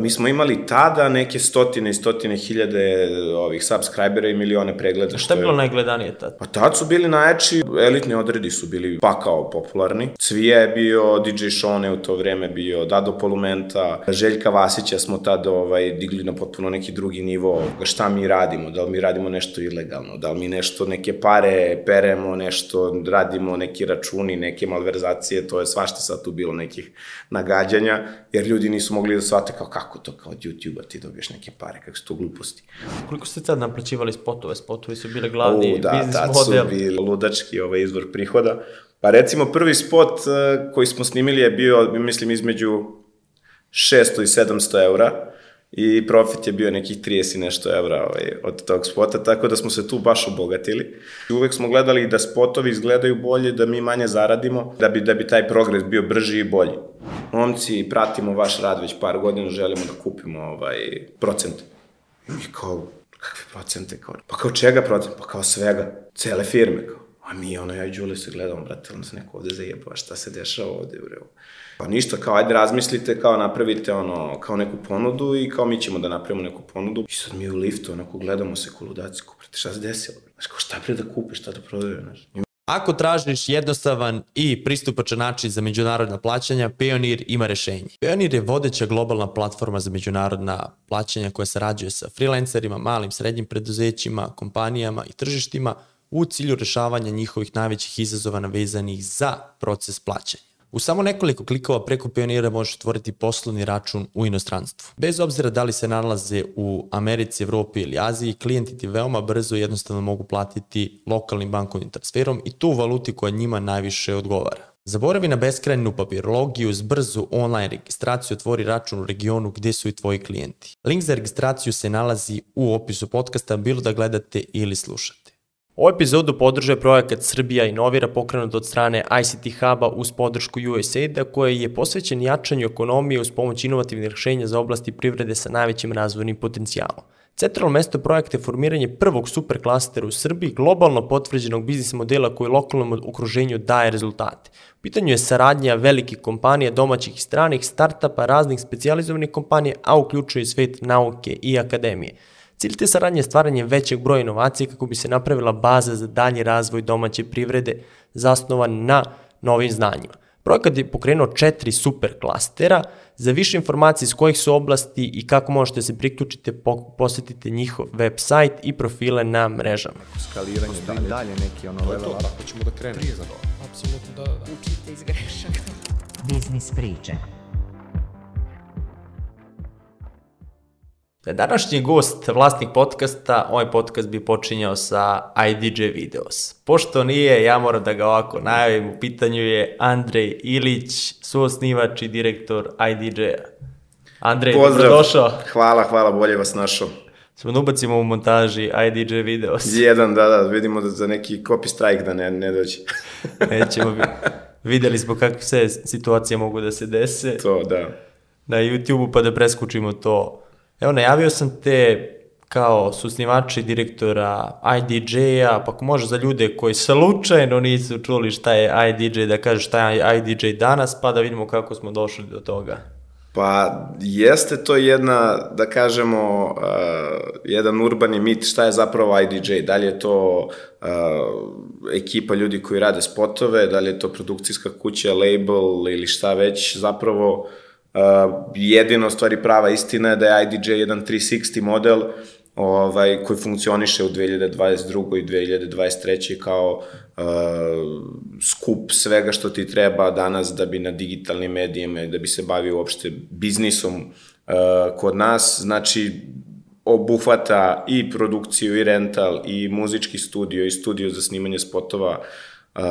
mi smo imali tada neke stotine i stotine hiljade ovih subscribera i milione pregleda. Šta je bilo najgledanije tad? Pa tad su bili najjači, elitni odredi su bili pakao popularni. Cvija je bio, DJ Šone u to vreme bio, Dado Polumenta, Željka Vasića smo tad ovaj, digli na potpuno neki drugi nivo. Šta mi radimo? Da li mi radimo nešto ilegalno? Da li mi nešto, neke pare peremo, nešto radimo, neki računi, neke malverzacije, to je svašta sad tu bilo nekih nagađanja, jer ljudi nisu mogli da shvate kao kako to, kao od YouTube-a ti dobiješ neke pare, kako su to gluposti. Koliko ste tad naplaćivali spotove? Spotovi su bile glavni U, da, biznis tad model. su bili ludački ovaj izvor prihoda. Pa recimo prvi spot uh, koji smo snimili je bio, mislim, između 600 i 700 eura i profit je bio nekih 30 i nešto evra ovaj, od tog spota, tako da smo se tu baš obogatili. Uvek smo gledali da spotovi izgledaju bolje, da mi manje zaradimo, da bi, da bi taj progres bio brži i bolji. Momci, pratimo vaš rad već par godina, želimo da kupimo ovaj, procent. I kao, kakve procente? Kao, pa kao čega procent? Pa kao svega, cele firme. Kao. A mi, ono, ja i Đuli se gledamo, brate, ono se neko ovde zajebava, šta se dešava ovde, bre. Pa ništa, kao ajde razmislite, kao napravite ono, kao neku ponudu i kao mi ćemo da napravimo neku ponudu. I sad mi u liftu, onako, gledamo se ko, brate, šta se desilo? Znaš, kao šta pre da kupiš, šta da prodaju, znaš. Ako tražiš jednostavan i pristupačan način za međunarodna plaćanja, Payoneer ima rešenje. Payoneer je vodeća globalna platforma za međunarodna plaćanja koja sarađuje sa freelancerima, malim, srednjim preduzećima, kompanijama i tržištima u cilju rešavanja njihovih najvećih izazova navezanih za proces plaćanja. U samo nekoliko klikova preko Pionira možeš otvoriti poslovni račun u inostranstvu. Bez obzira da li se nalaze u Americi, Evropi ili Aziji, klijenti ti veoma brzo i jednostavno mogu platiti lokalnim bankovnim transferom i tu valuti koja njima najviše odgovara. Zaboravi na beskrajnu papirologiju, uz brzu online registraciju otvori račun u regionu gde su i tvoji klijenti. Link za registraciju se nalazi u opisu podcasta, bilo da gledate ili slušate. Ovu epizodu podržuje projekat Srbija inovira pokrenut od strane ICT Huba uz podršku USAID-a koji je posvećen jačanju ekonomije uz pomoć inovativnih rešenja za oblasti privrede sa najvećim razvojnim potencijalom. Centralno mesto projekta je formiranje prvog superklastera u Srbiji, globalno potvrđenog biznis modela koji lokalnom okruženju daje rezultate. U pitanju je saradnja velikih kompanija, domaćih i stranih, startapa, raznih specializovanih kompanija, a uključuje svet nauke i akademije. Cilj te saradnje je stvaranje većeg broja inovacija kako bi se napravila baza za dalji razvoj domaće privrede zasnovan na novim znanjima. Projekat je pokrenuo četiri super klastera. Za više informacije iz kojih su oblasti i kako možete se priključiti, posetite njihov website i profile na mrežama. skaliranje dalje. dalje neki ono level up. Tako ćemo da krenemo. Apsolutno, da, da. Učite iz grešaka. Biznis priče. Da današnji gost, vlasnik podcasta, ovaj podcast bi počinjao sa IDJ Videos. Pošto nije, ja moram da ga ovako najavim, u pitanju je Andrej Ilić, suosnivač i direktor IDJ-a. Andrej, Pozdrav. dobrodošao. Hvala, hvala, bolje vas našao. Smo da ubacimo u montaži IDJ Videos. Jedan, da, da, vidimo da za neki copy strike da ne, ne dođe. Nećemo, vi- videli smo kakve sve situacije mogu da se dese to, da. na YouTube-u pa da preskučimo to. Evo, najavio sam te kao susnivači direktora IDJ-a, pa ako može za ljude koji slučajno nisu čuli šta je IDJ, da kaže šta je IDJ danas, pa da vidimo kako smo došli do toga. Pa jeste to jedna, da kažemo, uh, jedan urbani mit šta je zapravo IDJ, da li je to uh, ekipa ljudi koji rade spotove, da li je to produkcijska kuća, label ili šta već, zapravo uh, jedino stvari prava istina je da je IDJ jedan 360 model ovaj, koji funkcioniše u 2022. i 2023. kao uh, skup svega što ti treba danas da bi na digitalnim medijima i da bi se bavio uopšte biznisom uh, kod nas. Znači, obuhvata i produkciju i rental i muzički studio i studio za snimanje spotova, uh,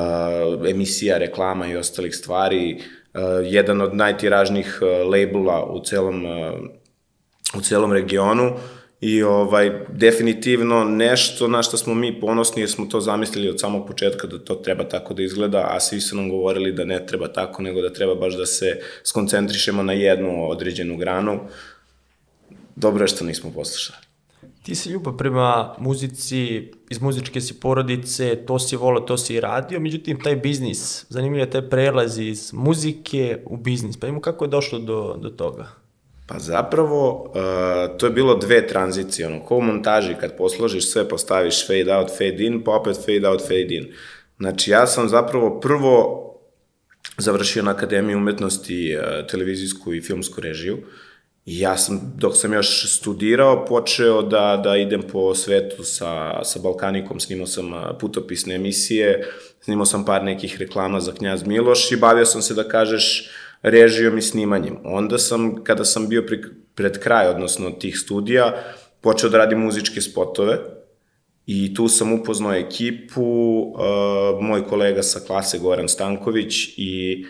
emisija, reklama i ostalih stvari. Uh, jedan od najtiražnijih uh, labela u celom, uh, u celom regionu i ovaj definitivno nešto na što smo mi ponosni jer smo to zamislili od samog početka da to treba tako da izgleda, a svi su nam govorili da ne treba tako, nego da treba baš da se skoncentrišemo na jednu određenu granu. Dobro je što nismo poslušali. Ti si ljubav prema muzici, iz muzičke si porodice, to si volao, to si i radio, međutim taj biznis, zanimljivo je taj prelaz iz muzike u biznis, pa imamo kako je došlo do, do toga? Pa zapravo, uh, to je bilo dve tranzicije, ono, ko u montaži, kad posložiš sve, postaviš fade out, fade in, pa opet fade out, fade in. Znači, ja sam zapravo prvo završio na Akademiji umetnosti uh, televizijsku i filmsku režiju, Ja sam, dok sam još studirao, počeo da, da idem po svetu sa, sa Balkanikom, snimao sam putopisne emisije, snimao sam par nekih reklama za Knjaz Miloš i bavio sam se, da kažeš, režijom i snimanjem. Onda sam, kada sam bio pri, pred kraj, odnosno tih studija, počeo da radim muzičke spotove i tu sam upoznao ekipu, uh, moj kolega sa klase Goran Stanković i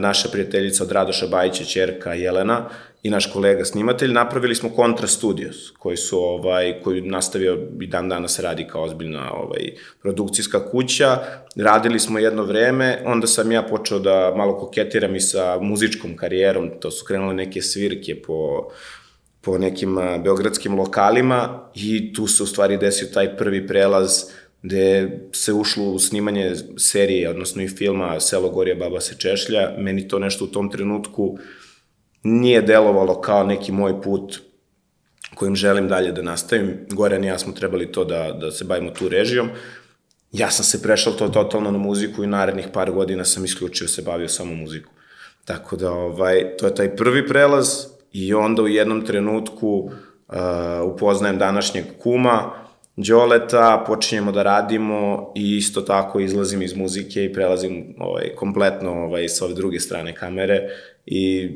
naša prijateljica od Radoša Bajića, čerka Jelena, i naš kolega snimatelj, napravili smo Contra Studios, koji su ovaj koji nastavio i dan danas radi kao ozbiljna ovaj produkcijska kuća. Radili smo jedno vreme, onda sam ja počeo da malo koketiram i sa muzičkom karijerom, to su krenule neke svirke po po nekim beogradskim lokalima i tu se u stvari desio taj prvi prelaz gde se ušlo u snimanje serije, odnosno i filma Selo Gorija Baba se češlja. Meni to nešto u tom trenutku nije delovalo kao neki moj put kojim želim dalje da nastavim. Goran i ja smo trebali to da, da se bavimo tu režijom. Ja sam se prešao to totalno na muziku i narednih par godina sam isključio se bavio samo muziku. Tako da, ovaj, to je taj prvi prelaz i onda u jednom trenutku uh, upoznajem današnjeg kuma, Đoleta, počinjemo da radimo i isto tako izlazim iz muzike i prelazim ovaj, kompletno ovaj, sa ove druge strane kamere i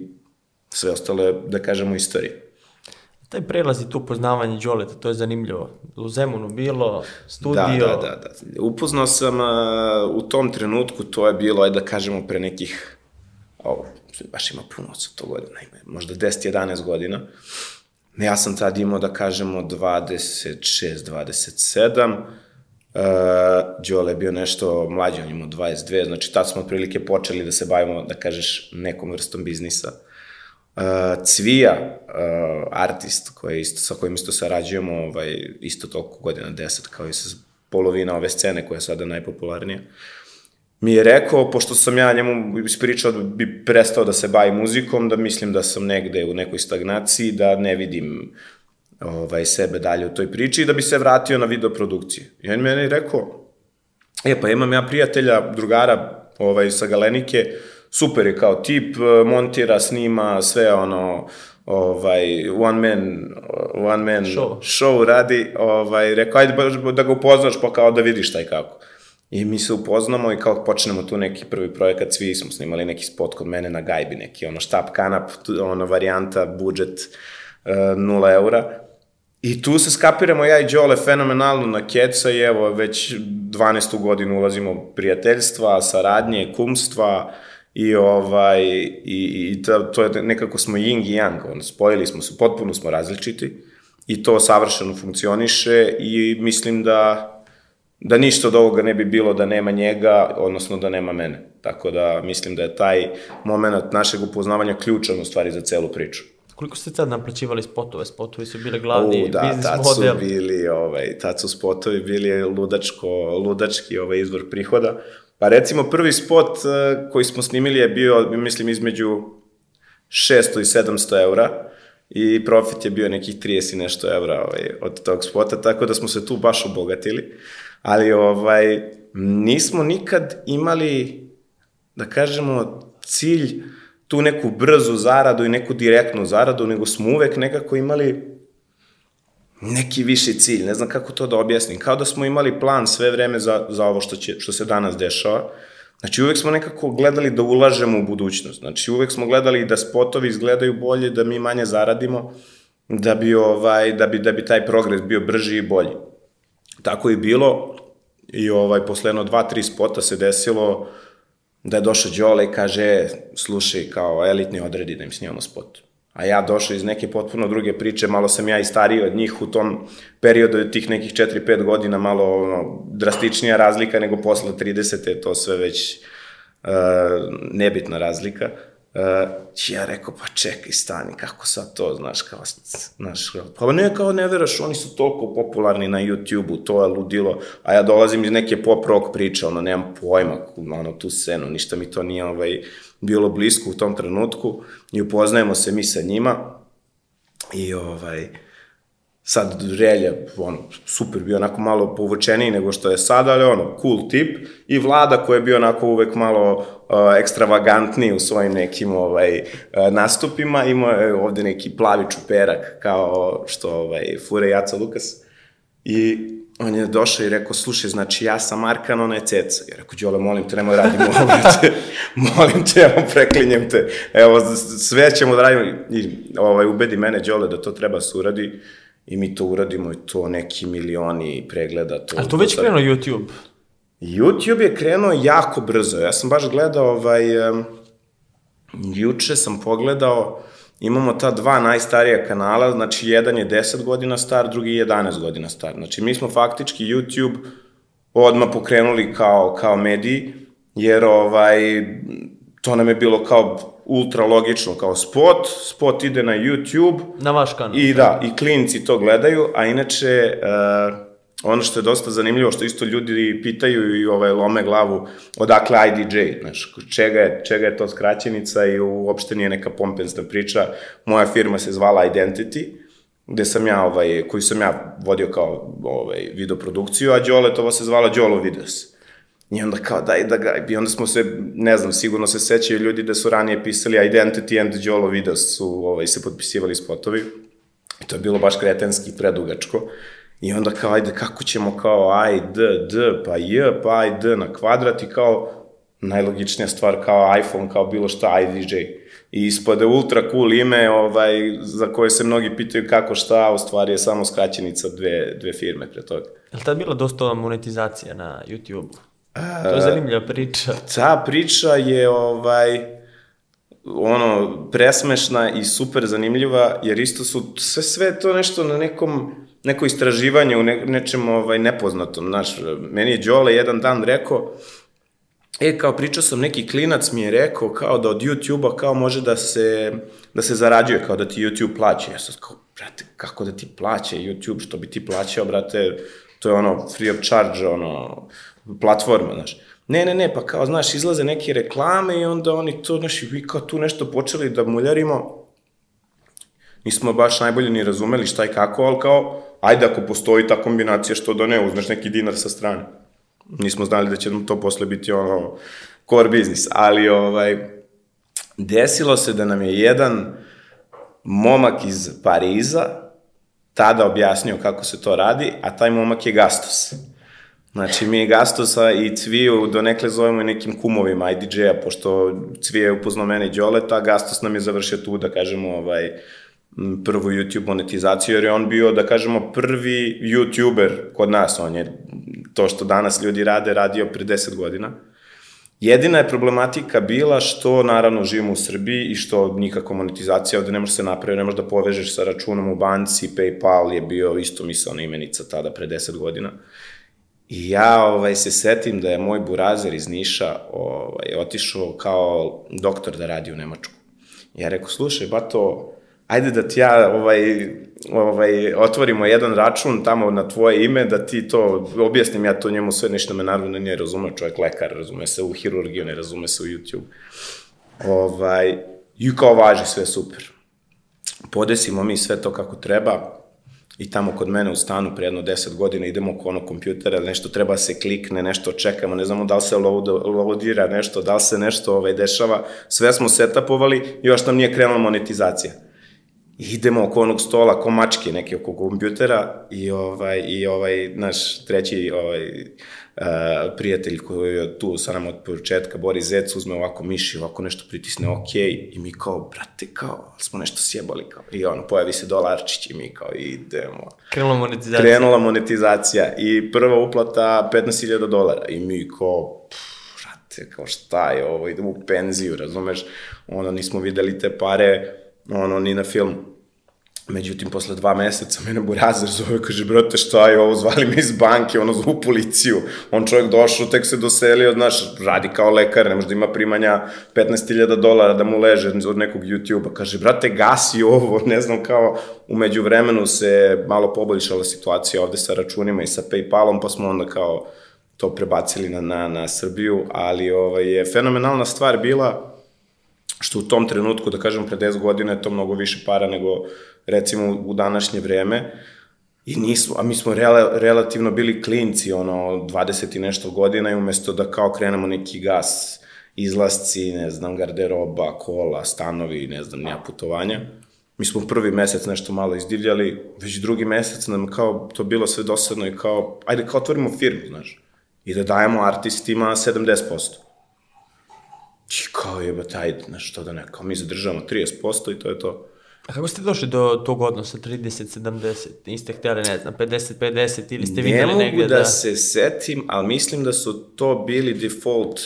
sve ostale, da kažemo, istorije. Taj prelaz i tu poznavanje Đoleta, to je zanimljivo. U Zemunu bilo, studio... Da, da, da. da. Upoznao sam uh, u tom trenutku, to je bilo, ajde da kažemo, pre nekih, ovo, baš ima puno od to godina, ima možda 10-11 godina. Ja sam tad imao, da kažemo, 26, 27, Uh, Đole je bio nešto mlađi, on imao 22, znači tad smo otprilike počeli da se bavimo, da kažeš, nekom vrstom biznisa. Uh, Uh, Cvija, uh, artist koji isto, sa kojim isto sarađujemo, ovaj, isto toliko godina, deset, kao i sa polovina ove scene koja je sada najpopularnija, mi je rekao, pošto sam ja njemu ispričao da bi prestao da se bavi muzikom, da mislim da sam negde u nekoj stagnaciji, da ne vidim ovaj, sebe dalje u toj priči i da bi se vratio na videoprodukciju. I on meni rekao, e pa imam ja prijatelja, drugara ovaj, sa Galenike, super je kao tip, montira, snima, sve ono, ovaj, one man, one man show, show radi, ovaj, rekao, ajde da ga upoznaš pa kao da vidiš šta i kako. I mi se upoznamo i kao počnemo tu neki prvi projekat, svi smo snimali neki spot kod mene na gajbi, neki ono štap kanap, ono varijanta, budžet uh, 0 eura. I tu se skapiramo ja i Đole fenomenalno na keca i evo već 12. godinu ulazimo prijateljstva, saradnje, kumstva, i ovaj i, i to, to je nekako smo yin i yang, on spojili smo se, potpuno smo različiti i to savršeno funkcioniše i mislim da da ništa od ovoga ne bi bilo da nema njega, odnosno da nema mene. Tako da mislim da je taj moment našeg upoznavanja ključan u stvari za celu priču. Koliko ste sad naplaćivali spotove? Spotovi su bili glavni U, da, biznis tad model. su bili, ovaj, tad su spotovi bili ludačko, ludački ovaj, izvor prihoda. Pa recimo prvi spot uh, koji smo snimili je bio, mislim, između 600 i 700 eura i profit je bio nekih 30 i nešto evra ovaj, od tog spota, tako da smo se tu baš obogatili. Ali ovaj, nismo nikad imali, da kažemo, cilj tu neku brzu zaradu i neku direktnu zaradu, nego smo uvek nekako imali neki viši cilj, ne znam kako to da objasnim, kao da smo imali plan sve vreme za, za ovo što, će, što se danas dešava. Znači uvek smo nekako gledali da ulažemo u budućnost, znači uvek smo gledali da spotovi izgledaju bolje, da mi manje zaradimo, da bi, ovaj, da bi, da bi taj progres bio brži i bolji. Tako i bilo i ovaj, posle jedno dva, tri spota se desilo da je došao Đole i kaže, slušaj, kao elitni odredi da im snimamo spot a ja došao iz neke potpuno druge priče, malo sam ja i stariji od njih u tom periodu tih nekih 4-5 godina, malo ono, drastičnija razlika nego posle 30. je to sve već uh, nebitna razlika. Uh, ja rekao, pa čekaj, stani, kako sad to, znaš, kao, znaš, pa ne, kao ne veraš, oni su toliko popularni na YouTube-u, to je ludilo, a ja dolazim iz neke pop-rock priče, ono, nemam pojma, ono, tu scenu, ništa mi to nije, ovaj, bilo blisko u tom trenutku i upoznajemo se mi sa njima I ovaj, sad Relja, ono, super, bio onako malo povučeniji nego što je sad, ali ono, cool tip. I Vlada koji je bio onako uvek malo uh, ekstravagantniji u svojim nekim ovaj, uh, nastupima, imao je ovde neki plavi čuperak kao što ovaj, fure Jaca Lukas. I on je došao i rekao, slušaj, znači ja sam Arkan, ona je Ceca. Ja rekao, Đole, molim te, nemoj radimo ovo, molim te, evo, preklinjem te. Evo, sve ćemo da radimo. I ovaj, ubedi mene, Đole, da to treba se uradi. I mi to uradimo i to neki milioni pregleda. To, A to već krenuo YouTube? YouTube je krenuo jako brzo. Ja sam baš gledao, ovaj, um, juče sam pogledao, imamo ta dva najstarija kanala, znači jedan je 10 godina star, drugi je 11 godina star. Znači mi smo faktički YouTube odmah pokrenuli kao, kao mediji, jer ovaj, to nam je bilo kao ultra logično, kao spot, spot ide na YouTube, Na vaš kanal? I da, i klinci to gledaju, a inače, uh, ono što je dosta zanimljivo, što isto ljudi pitaju i ovaj, lome glavu, odakle IDJ, znaš, čega je, čega je to skraćenica i uopšte nije neka pompensna priča. Moja firma se zvala Identity, gde sam ja, ovaj, koju sam ja vodio kao ovaj, videoprodukciju, a Đoletovo se zvala Đolo Videos. I onda kao daj da ga, i onda smo se, ne znam, sigurno se sećaju ljudi da su ranije pisali Identity and Jolo Videos su ovaj, se potpisivali spotovi. I to je bilo baš kretenski predugačko. I onda kao, ajde, kako ćemo kao aj, d, d, pa j, pa aj, d na kvadrat i kao najlogičnija stvar kao iPhone, kao bilo šta, IDJ. I ispade ultra cool ime ovaj, za koje se mnogi pitaju kako šta, u stvari je samo skraćenica dve, dve firme pre toga. Je li tad bila dosta monetizacija na YouTube-u? To je zanimljiva priča. ta priča je ovaj ono presmešna i super zanimljiva jer isto su sve sve to nešto na nekom neko istraživanje u ne, nečem ovaj nepoznatom znaš meni je Đole jedan dan rekao E, kao pričao sam, neki klinac mi je rekao kao da od YouTube-a kao može da se, da se zarađuje, kao da ti YouTube plaća. Ja sam kao, brate, kako da ti plaća YouTube, što bi ti plaćao, brate, to je ono free of charge, ono, platforma, znaš. Ne, ne, ne, pa kao, znaš, izlaze neke reklame i onda oni to, znaš, i kao tu nešto počeli da muljarimo, nismo baš najbolje ni razumeli šta i kako, ali kao, ajde ako postoji ta kombinacija, što da ne, uzmeš neki dinar sa strane. Nismo znali da će nam to posle biti ono core biznis, ali ovaj, desilo se da nam je jedan momak iz Pariza tada objasnio kako se to radi, a taj momak je Gastos. Znači, mi Gastosa i Cviju donekle zovemo i nekim kumovima IDJ-a, pošto Cvije je upoznao mene i Đoleta, Gastos nam je završio tu, da kažemo, ovaj, prvu YouTube monetizaciju, jer je on bio, da kažemo, prvi YouTuber kod nas, on je to što danas ljudi rade, radio pre 10 godina. Jedina je problematika bila što, naravno, živimo u Srbiji i što nikako monetizacija ovde ne može se napraviti, ne možeš da povežeš sa računom u banci, PayPal je bio isto misalna imenica tada pre 10 godina. I ja ovaj, se setim da je moj burazer iz Niša ovaj, otišao kao doktor da radi u Nemačku. Ja rekao, slušaj, bato, ajde da ti ja ovaj, ovaj, otvorimo jedan račun tamo na tvoje ime, da ti to objasnim, ja to njemu sve ništa me naravno nije razume, čovjek lekar, razume se u hirurgiju, ne razume se u YouTube. Ovaj, I kao važi, sve super. Podesimo mi sve to kako treba, i tamo kod mene u stanu pre jedno 10 godina idemo oko onog kompjutera, nešto treba da se klikne, nešto čekamo, ne znamo da li se load, loadira nešto, da li se nešto ovaj, dešava, sve smo setapovali i još nam nije krenula monetizacija. I idemo oko onog stola, ko mačke neke oko kompjutera i ovaj, i ovaj naš treći ovaj, prijatelj koji je tu sa nama od početka, Boris Zec, uzme ovako miši, ovako nešto pritisne ok i mi kao, brate, kao, smo nešto sjebali, kao, i ono, pojavi se dolarčić i mi kao, idemo. Krenula monetizacija. Krenula monetizacija i prva uplata 15.000 dolara i mi kao, pff, brate, kao šta je ovo, idemo u penziju, razumeš, ono, nismo videli te pare, ono, ni na filmu. Međutim, posle dva meseca mene Burazer zove, kaže, brate, šta je ovo, zvali me iz banke, ono, zvu policiju. On čovjek došao, tek se doselio, znaš, radi kao lekar, ne može da ima primanja 15.000 dolara da mu leže od nekog YouTube-a. Kaže, brate, gasi ovo, ne znam, kao, umeđu vremenu se malo poboljšala situacija ovde sa računima i sa Paypalom, pa smo onda kao to prebacili na, na, na Srbiju, ali ovaj, je fenomenalna stvar bila što u tom trenutku, da kažem, pre 10 godina je to mnogo više para nego recimo u današnje vreme. I nismo, a mi smo rela, relativno bili klinci, ono, 20 i nešto godina i umesto da kao krenemo neki gas, izlasci, ne znam, garderoba, kola, stanovi, ne znam, nija putovanja. Mi smo prvi mesec nešto malo izdivljali, već drugi mesec nam kao to bilo sve dosadno i kao, ajde kao otvorimo firmu, znaš, i da dajemo artistima 70%. I kao jeba taj, znaš, što da ne, kao mi zadržavamo 30% i to je to. A kako ste došli do tog odnosa 30-70? Niste htjeli, ne znam, 50-50 ili ste vidjeli negde Ne da... mogu da se setim, ali mislim da su to bili default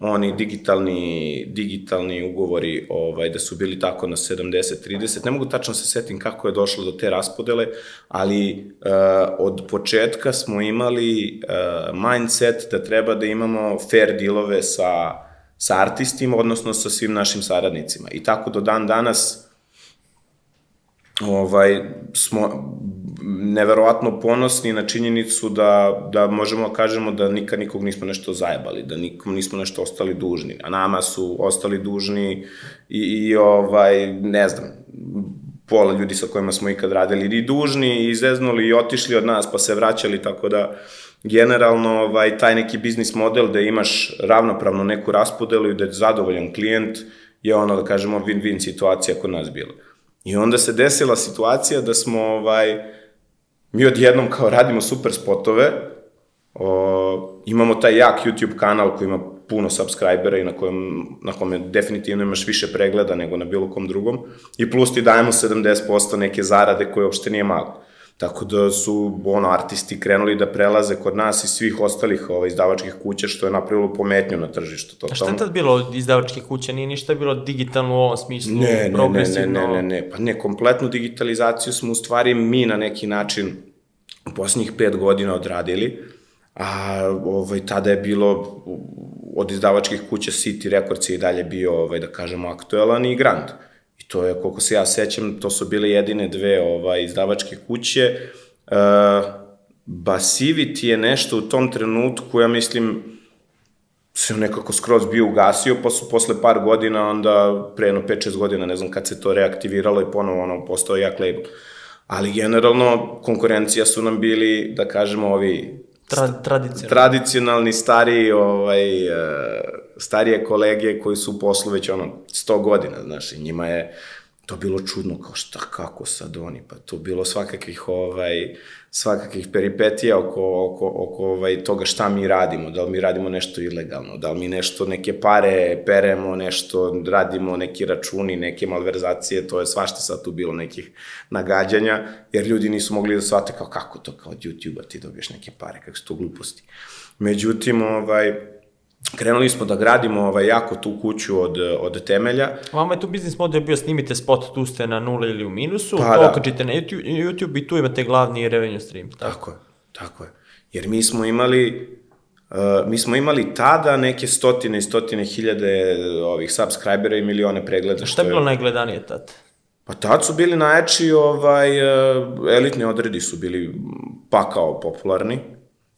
oni digitalni, digitalni ugovori ovaj, da su bili tako na 70-30. Ne mogu tačno se setim kako je došlo do te raspodele, ali uh, od početka smo imali uh, mindset da treba da imamo fair dealove sa, sa artistima, odnosno sa svim našim saradnicima. I tako do dan danas ovaj, smo neverovatno ponosni na činjenicu da, da možemo da kažemo da nikad nikog nismo nešto zajebali, da nikom nismo nešto ostali dužni. A nama su ostali dužni i, i ovaj, ne znam, pola ljudi sa kojima smo ikad radili i dužni, i izeznuli i otišli od nas pa se vraćali, tako da generalno ovaj, taj neki biznis model da imaš ravnopravno neku raspodelu i da je zadovoljan klijent je ono da kažemo win-win situacija kod nas bila. I onda se desila situacija da smo, ovaj, mi odjednom kao radimo super spotove, o, imamo taj jak YouTube kanal koji ima puno subscribera i na kojem, na kome definitivno imaš više pregleda nego na bilo kom drugom i plus ti dajemo 70% neke zarade koje uopšte nije malo. Tako da su ono, artisti krenuli da prelaze kod nas i svih ostalih ovaj, izdavačkih kuća, što je napravilo pometnju na tržištu. A šta je tad bilo od izdavačkih kuća? Nije ništa bilo digitalno u ovom smislu, ne, ne, progresivno? Ne, ne, ne, ne, pa ne, kompletnu digitalizaciju smo u stvari mi na neki način u poslednjih pet godina odradili, a ovaj, tada je bilo od izdavačkih kuća City Records je i dalje bio, ovaj, da kažemo, aktuelan i Grand. I to je, koliko se ja sećam, to su bile jedine dve ovaj, izdavačke kuće. Uh, Basivity je nešto u tom trenutku, ja mislim, se nekako skroz bio ugasio, pa su posle par godina, onda pre jedno 5-6 godina, ne znam kad se to reaktiviralo i ponovo ono, postao jak label. Ali generalno, konkurencija su nam bili, da kažemo, ovi Tra, tradicionalno. tradicionalni stari ovaj uh, starije kolege koji su u poslu već ono 100 godina, znaš, i njima je to bilo čudno kao šta kako sad oni pa to bilo svakakvih ovaj svakakih peripetija oko oko oko ovaj toga šta mi radimo, da li mi radimo nešto ilegalno, da li mi nešto neke pare peremo, nešto radimo neki računi, neke malverzacije, to je svašta sad tu bilo nekih nagađanja, jer ljudi nisu mogli da shvate kao kako to kao od YouTube-a ti dobiješ neke pare, kako su to gluposti. Međutim, ovaj, krenuli smo da gradimo ovaj, jako tu kuću od, od temelja. Vama je tu biznis model bio snimite spot, tu ste na nula ili u minusu, Pa to da. okačite na YouTube, YouTube i tu imate glavni revenue stream. Tako. Tako je, tako je. Jer mi smo imali, uh, mi smo imali tada neke stotine i stotine hiljade ovih subscribera i milione pregleda. Šta je bilo najgledanije tad? Pa tad su bili najjači, ovaj, uh, elitni odredi su bili pakao popularni.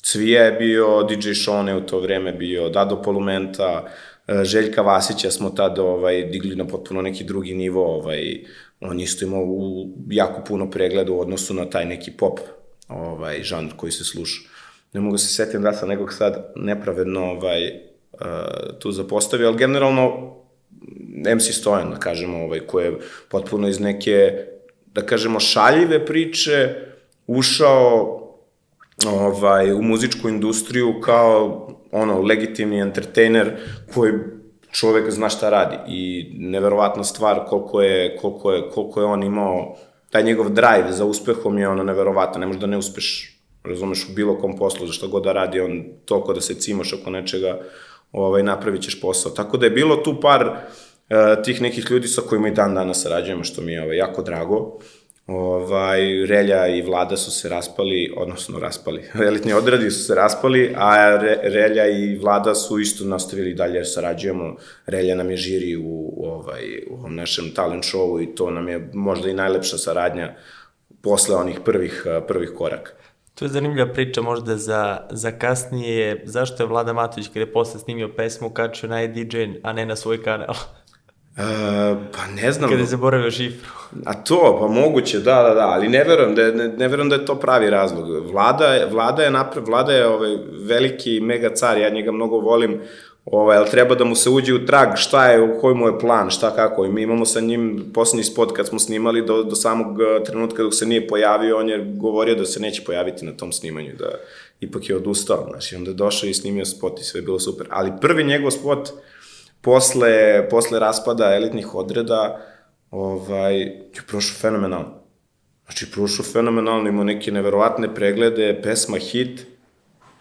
Cvija je bio, DJ Šone u to vreme bio, Dado Polumenta, uh, Željka Vasića smo tad ovaj, digli na potpuno neki drugi nivo, ovaj, on isto imao u, jako puno pregleda u odnosu na taj neki pop ovaj, žanr koji se sluša. Ne mogu se setim da sam nekog sad nepravedno ovaj, uh, tu zapostavio, ali generalno MC Stojan, da kažemo, ovaj, koji je potpuno iz neke, da kažemo, šaljive priče ušao ovaj, u muzičku industriju kao ono, legitimni entertainer koji čovek zna šta radi i neverovatna stvar koliko je, koliko je, koliko je on imao taj njegov drive za uspehom je ono neverovatno, ne možeš da ne uspeš razumeš u bilo kom poslu, za što god da radi on toliko da se cimaš oko nečega ovaj, napravit ćeš posao. Tako da je bilo tu par uh, tih nekih ljudi sa kojima i dan danas sarađujemo, što mi je ovaj, jako drago. Ovaj, Relja i Vlada su se raspali, odnosno raspali, elitni odradi su se raspali, a Re, Relja i Vlada su isto nastavili dalje jer sarađujemo. Relja nam je žiri u, u, ovaj, u ovom našem talent showu i to nam je možda i najlepša saradnja posle onih prvih, prvih koraka. To je zanimljiva priča možda za, za kasnije, zašto je Vlada Matović kada je posle snimio pesmu kačio na DJ, a ne na svoj kanal? E, pa ne znam. Kada je zaboravio šifru. A to, pa moguće, da, da, da, ali ne verujem da je, ne, ne verujem da je to pravi razlog. Vlada je, vlada je, napre, vlada je ovaj, veliki mega car, ja njega mnogo volim, ovaj, ali treba da mu se uđe u trag šta je, koji mu je plan, šta kako. I mi imamo sa njim poslednji spot kad smo snimali do, do samog eh, trenutka dok se nije pojavio, on je govorio da se neće pojaviti na tom snimanju, da ipak je odustao, znaš, i onda je došao i snimio spot i sve je bilo super. Ali prvi njegov spot, posle, posle raspada elitnih odreda, ovaj, je prošao fenomenalno. Znači, prošao fenomenalno, imao neke neverovatne preglede, pesma, hit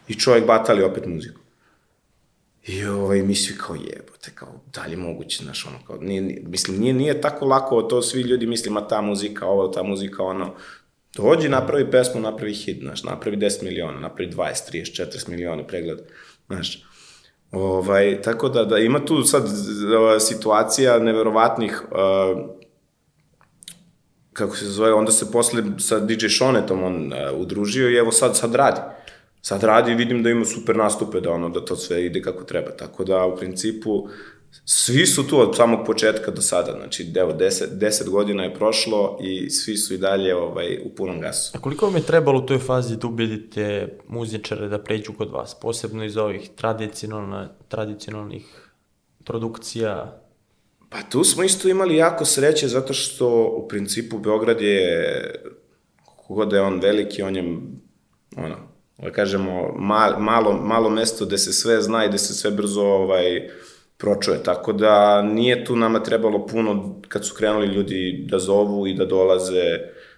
i čovjek batali opet muziku. I ovaj, mi svi kao jebote, kao, da li je moguće, znaš, ono, kao, nije, nije, mislim, nije, nije tako lako, to svi ljudi misli, ma ta muzika, ovo, ta muzika, ono, dođi, napravi pesmu, napravi hit, znaš, napravi 10 miliona, napravi 20, 30, 40 miliona pregleda, znaš, Ovaj, tako da, da ima tu sad uh, situacija neverovatnih uh, kako se zove, onda se posle sa DJ Shonetom on uh, udružio i evo sad, sad radi. Sad radi i vidim da ima super nastupe, da ono, da to sve ide kako treba. Tako da, u principu, svi su tu od samog početka do sada, znači, evo, 10, 10 godina je prošlo i svi su i dalje ovaj, u punom gasu. A koliko vam je trebalo u toj fazi da ubedite muzičare da pređu kod vas, posebno iz ovih tradicionalna, tradicionalnih produkcija? Pa tu smo isto imali jako sreće zato što u principu Beograd je, kogod da je on veliki, on je, ono, da kažemo, mal, malo, malo mesto gde se sve zna i gde se sve brzo ovaj, pročuje. Tako da nije tu nama trebalo puno kad su krenuli ljudi da zovu i da dolaze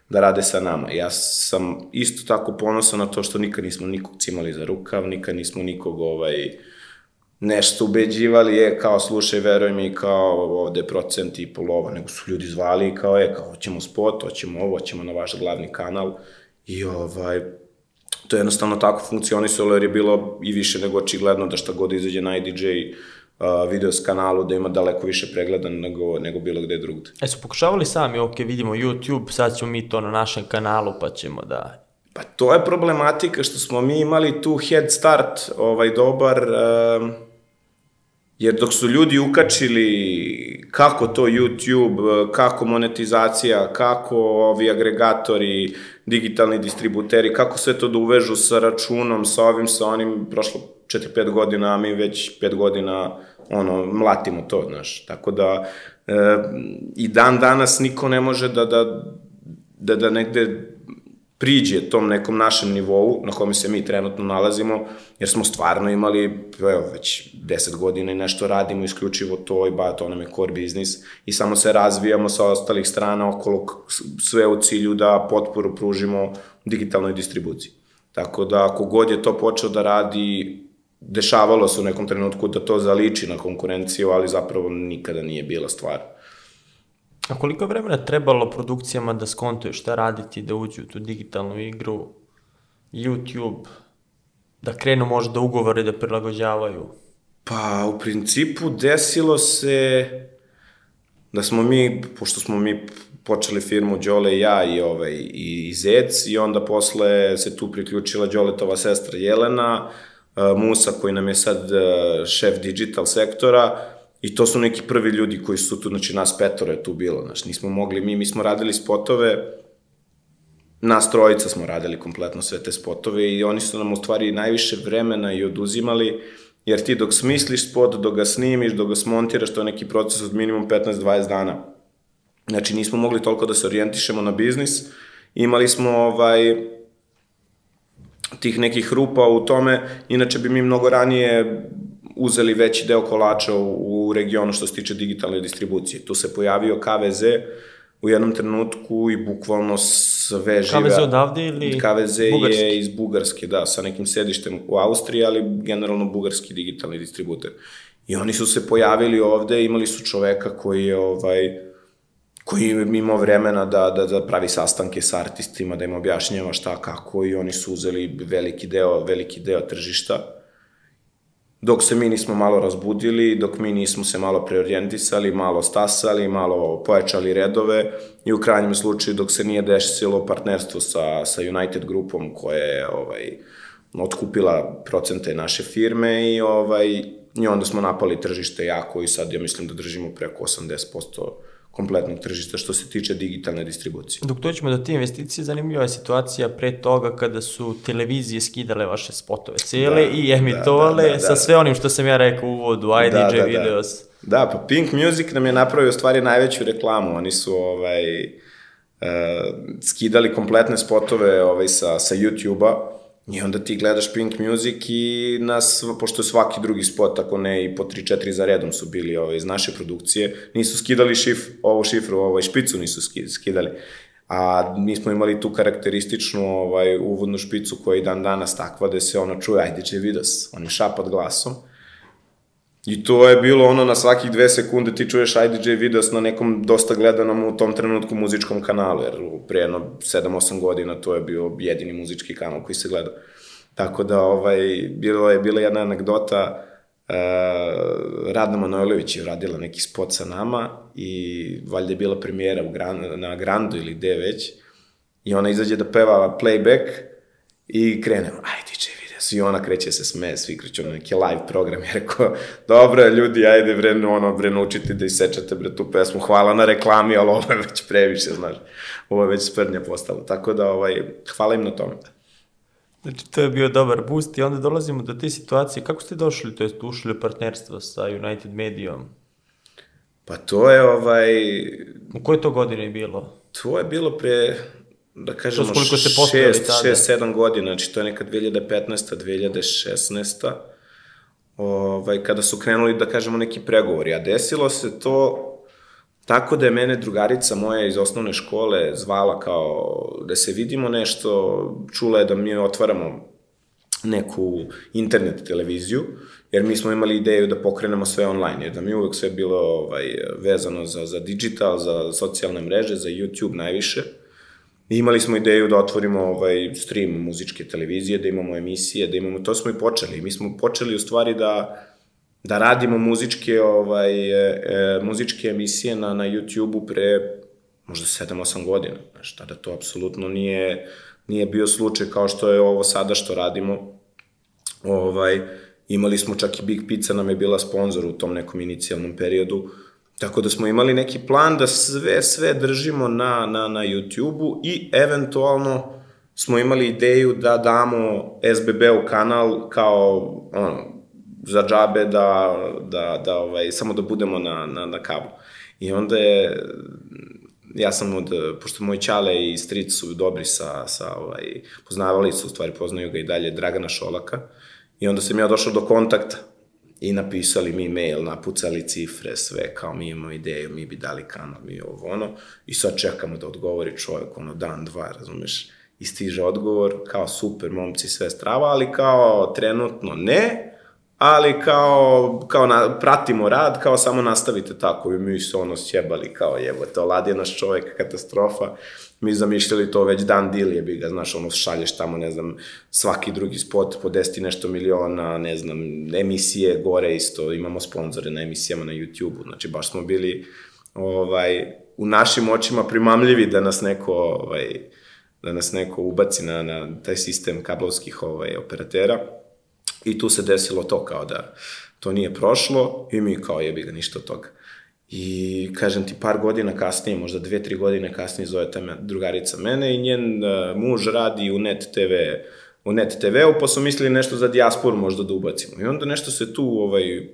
da rade sa nama. Ja sam isto tako ponosan na to što nikad nismo nikog cimali za rukav, nikad nismo nikog ovaj, nešto ubeđivali, je kao slušaj, veruj mi, kao ovde procent i pol ovo, nego su ljudi zvali i kao je, kao hoćemo spot, hoćemo ovo, hoćemo na vaš glavni kanal i ovaj, to je jednostavno tako funkcionisalo jer je bilo i više nego očigledno da šta god izađe na IDJ uh, video s kanalu da ima daleko više pregleda nego, nego bilo gde drugde. E su pokušavali sami, ok, vidimo YouTube, sad ćemo mi to na našem kanalu pa ćemo da... Pa to je problematika što smo mi imali tu head start ovaj dobar, uh, jer dok su ljudi ukačili kako to YouTube, kako monetizacija, kako ovi agregatori, digitalni distributeri, kako sve to da uvežu sa računom, sa ovim, sa onim, prošlo 4-5 godina, a mi već 5 godina ono, mlatimo to, znaš. Tako da, e, i dan danas niko ne može da, da, da, da negde priđe tom nekom našem nivou na kome se mi trenutno nalazimo, jer smo stvarno imali, evo, već 10 godina i nešto radimo isključivo to i ba, to nam je core business i samo se razvijamo sa ostalih strana okolo sve u cilju da potporu pružimo digitalnoj distribuciji. Tako da, ako god je to počeo da radi, dešavalo se u nekom trenutku da to zaliči na konkurenciju, ali zapravo nikada nije bila stvar. A koliko vremena trebalo produkcijama da skontuju šta raditi, da uđu u tu digitalnu igru, YouTube, da krenu možda ugovore da prilagođavaju? Pa, u principu desilo se da smo mi, pošto smo mi počeli firmu Đole i ja i, ovaj, i Zec, i onda posle se tu priključila Đoletova sestra Jelena, Musa koji nam je sad šef digital sektora, I to su neki prvi ljudi koji su tu, znači nas petoro je tu bilo, znači nismo mogli, mi, mi smo radili spotove, nas trojica smo radili kompletno sve te spotove i oni su nam u stvari najviše vremena i oduzimali, jer ti dok smisliš spot, dok ga snimiš, dok ga smontiraš, to je neki proces od minimum 15-20 dana. Znači nismo mogli toliko da se orijentišemo na biznis, imali smo ovaj, tih nekih rupa u tome, inače bi mi mnogo ranije uzeli veći deo kolača u, u regionu što se tiče digitalne distribucije. Tu se pojavio KVZ u jednom trenutku i bukvalno sve žive... KVZ odavde ili KVZ bugarski? je iz Bugarske, da, sa nekim sedištem u Austriji, ali generalno bugarski digitalni distributer. I oni su se pojavili ovde, imali su čoveka koji je ovaj, koji je imao vremena da, da, da pravi sastanke sa artistima, da im objašnjava šta, kako i oni su uzeli veliki deo, veliki deo tržišta. Dok se mi nismo malo razbudili, dok mi nismo se malo preorijentisali, malo stasali, malo pojačali redove i u krajnjem slučaju dok se nije desilo partnerstvo sa, sa United grupom koja je ovaj, otkupila procente naše firme i ovaj, i onda smo napali tržište jako i sad ja mislim da držimo preko 80% kompletnog tržišta što se tiče digitalne distribucije. Dok doćemo do te investicije, zanimljiva je situacija pre toga kada su televizije skidale vaše spotove cele Da, i emitovale da, da, da, sa da. sve onim što sam ja rekao u uvodu, IDJ Da, da, da. videos. Da, pa Pink Music nam je napravio stvari najveću reklamu. Oni su ovaj, uh, skidali kompletne spotove ovaj, sa, sa YouTube-a i onda ti gledaš Pink Music i nas, pošto svaki drugi spot, ako ne i po 3-4 za redom su bili ovaj, iz naše produkcije, nisu skidali šif, ovu šifru, ovaj, špicu nisu ski- skidali. A mi smo imali tu karakterističnu ovaj, uvodnu špicu koja je dan danas takva da se ono čuje, ajde će vidos, on je šapat glasom. I to je bilo ono na svakih dve sekunde ti čuješ IDJ videos na nekom dosta gledanom u tom trenutku muzičkom kanalu, jer pre jedno 7-8 godina to je bio jedini muzički kanal koji se gleda. Tako da ovaj, bilo je bila jedna anegdota, uh, Radna Manojlović je radila neki spot sa nama i valjda je bila premijera u Gran, na Grandu ili gde već i ona izađe da peva playback i krenemo, ajde, DJ videos, i ona kreće se smeje, svi kreću na neki live program, je rekao, dobro, ljudi, ajde, bre, ono, bre, naučite da isečete, bre, tu pesmu, hvala na reklami, ali ovo je već previše, znaš, ovo je već sprdnja postalo, tako da, ovaj, hvala im na tome. Znači, to je bio dobar boost i onda dolazimo do te situacije. Kako ste došli, to jest ušli u partnerstvo sa United Medijom? Pa to je, ovaj, U kojoj to godine je bilo? to je bilo pre, da kažemo, To koliko šest, tada? šest, sedam godina, znači to je neka 2015. 2016. Ovaj, kada su krenuli, da kažemo, neki pregovori, a desilo se to tako da je mene drugarica moja iz osnovne škole zvala kao da se vidimo nešto, čula je da mi otvaramo neku internet televiziju, jer mi smo imali ideju da pokrenemo sve online, jer da mi uvek sve bilo ovaj, vezano za, za digital, za socijalne mreže, za YouTube najviše. I imali smo ideju da otvorimo ovaj stream muzičke televizije, da imamo emisije, da imamo, to smo i počeli. Mi smo počeli u stvari da, da radimo muzičke, ovaj, e, e, muzičke emisije na, na YouTube-u pre možda 7-8 godina. Znaš, tada to apsolutno nije, nije bio slučaj kao što je ovo sada što radimo. Ovaj, imali smo čak i Big Pizza nam je bila sponsor u tom nekom inicijalnom periodu, Tako da smo imali neki plan da sve, sve držimo na, na, na YouTube-u i eventualno smo imali ideju da damo SBB-u kanal kao ono, za džabe da, da, da ovaj, samo da budemo na, na, na kablu. I onda je, ja sam od, pošto moj Ćale i stric su dobri sa, sa ovaj, poznavali su, u stvari poznaju ga i dalje, Dragana Šolaka, i onda sam ja došao do kontakta i napisali mi mail, napucali cifre, sve, kao mi imamo ideju, mi bi dali kanal, mi ovo ono, i sad čekamo da odgovori čovjek, ono, dan, dva, razumeš, i stiže odgovor, kao super, momci, sve strava, ali kao trenutno ne, ali kao, kao na, pratimo rad, kao samo nastavite tako. I mi se ono sjebali kao jebo, to lad je naš čovjek, katastrofa, mi zamišljali to već dan dil je bi ga, znaš, ono šalješ tamo, ne znam, svaki drugi spot po 10 i nešto miliona, ne znam, emisije gore isto, imamo sponzore na emisijama na YouTube-u, znači baš smo bili ovaj, u našim očima primamljivi da nas neko ovaj, da nas neko ubaci na, na taj sistem kablovskih ovaj, operatera i tu se desilo to kao da to nije prošlo i mi kao jebi ga ništa od toga. I kažem ti par godina kasnije, možda dve, tri godine kasnije zove ta drugarica mene i njen uh, muž radi u Net TV u Net TV-u, pa su mislili nešto za dijasporu možda da ubacimo. I onda nešto se tu ovaj,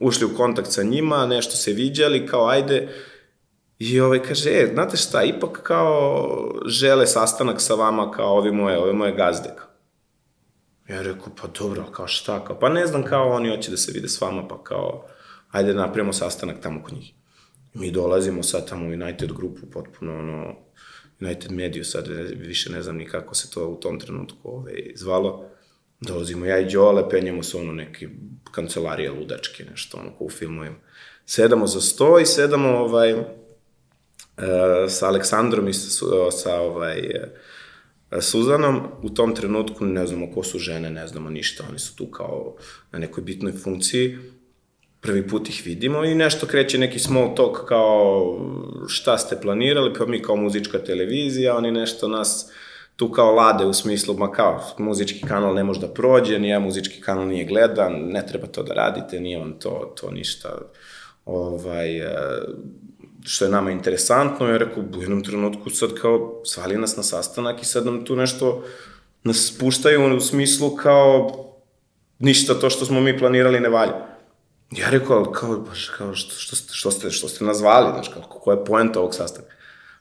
ušli u kontakt sa njima, nešto se viđali, kao ajde, I ovaj kaže, e, znate šta, ipak kao žele sastanak sa vama kao ovi moje, ove moje gazde. kao. Ja rekao, pa dobro, kao šta, kao, pa ne znam, kao oni hoće da se vide s vama, pa kao, ajde da napravimo sastanak tamo kod njih. Mi dolazimo sad tamo u United grupu, potpuno ono, United Mediju, sad više ne znam ni kako se to u tom trenutku ovaj, zvalo. Dolazimo ja i Đole, penjemo se ono neke kancelarije ludačke, nešto ono ko u filmovima. Sedamo za sto i sedamo ovaj, e, sa Aleksandrom i sa, sa ovaj, e, Suzanom, u tom trenutku ne znamo ko su žene, ne znamo ništa, oni su tu kao na nekoj bitnoj funkciji, prvi put ih vidimo i nešto kreće neki small talk kao šta ste planirali, pa mi kao muzička televizija, oni nešto nas tu kao lade u smislu, ma kao, muzički kanal ne može da prođe, nije muzički kanal nije gledan, ne treba to da radite, nije vam to, to ništa, ovaj, što je nama interesantno, ja rekao, u jednom trenutku sad kao, svali nas na sastanak i sad nam tu nešto nas spuštaju u smislu kao, ništa to što smo mi planirali ne valja. Ja rekao, ali kao, baš, kao, što, što, što, ste, što ste nazvali, znaš, kao, koja je poenta ovog sastanka?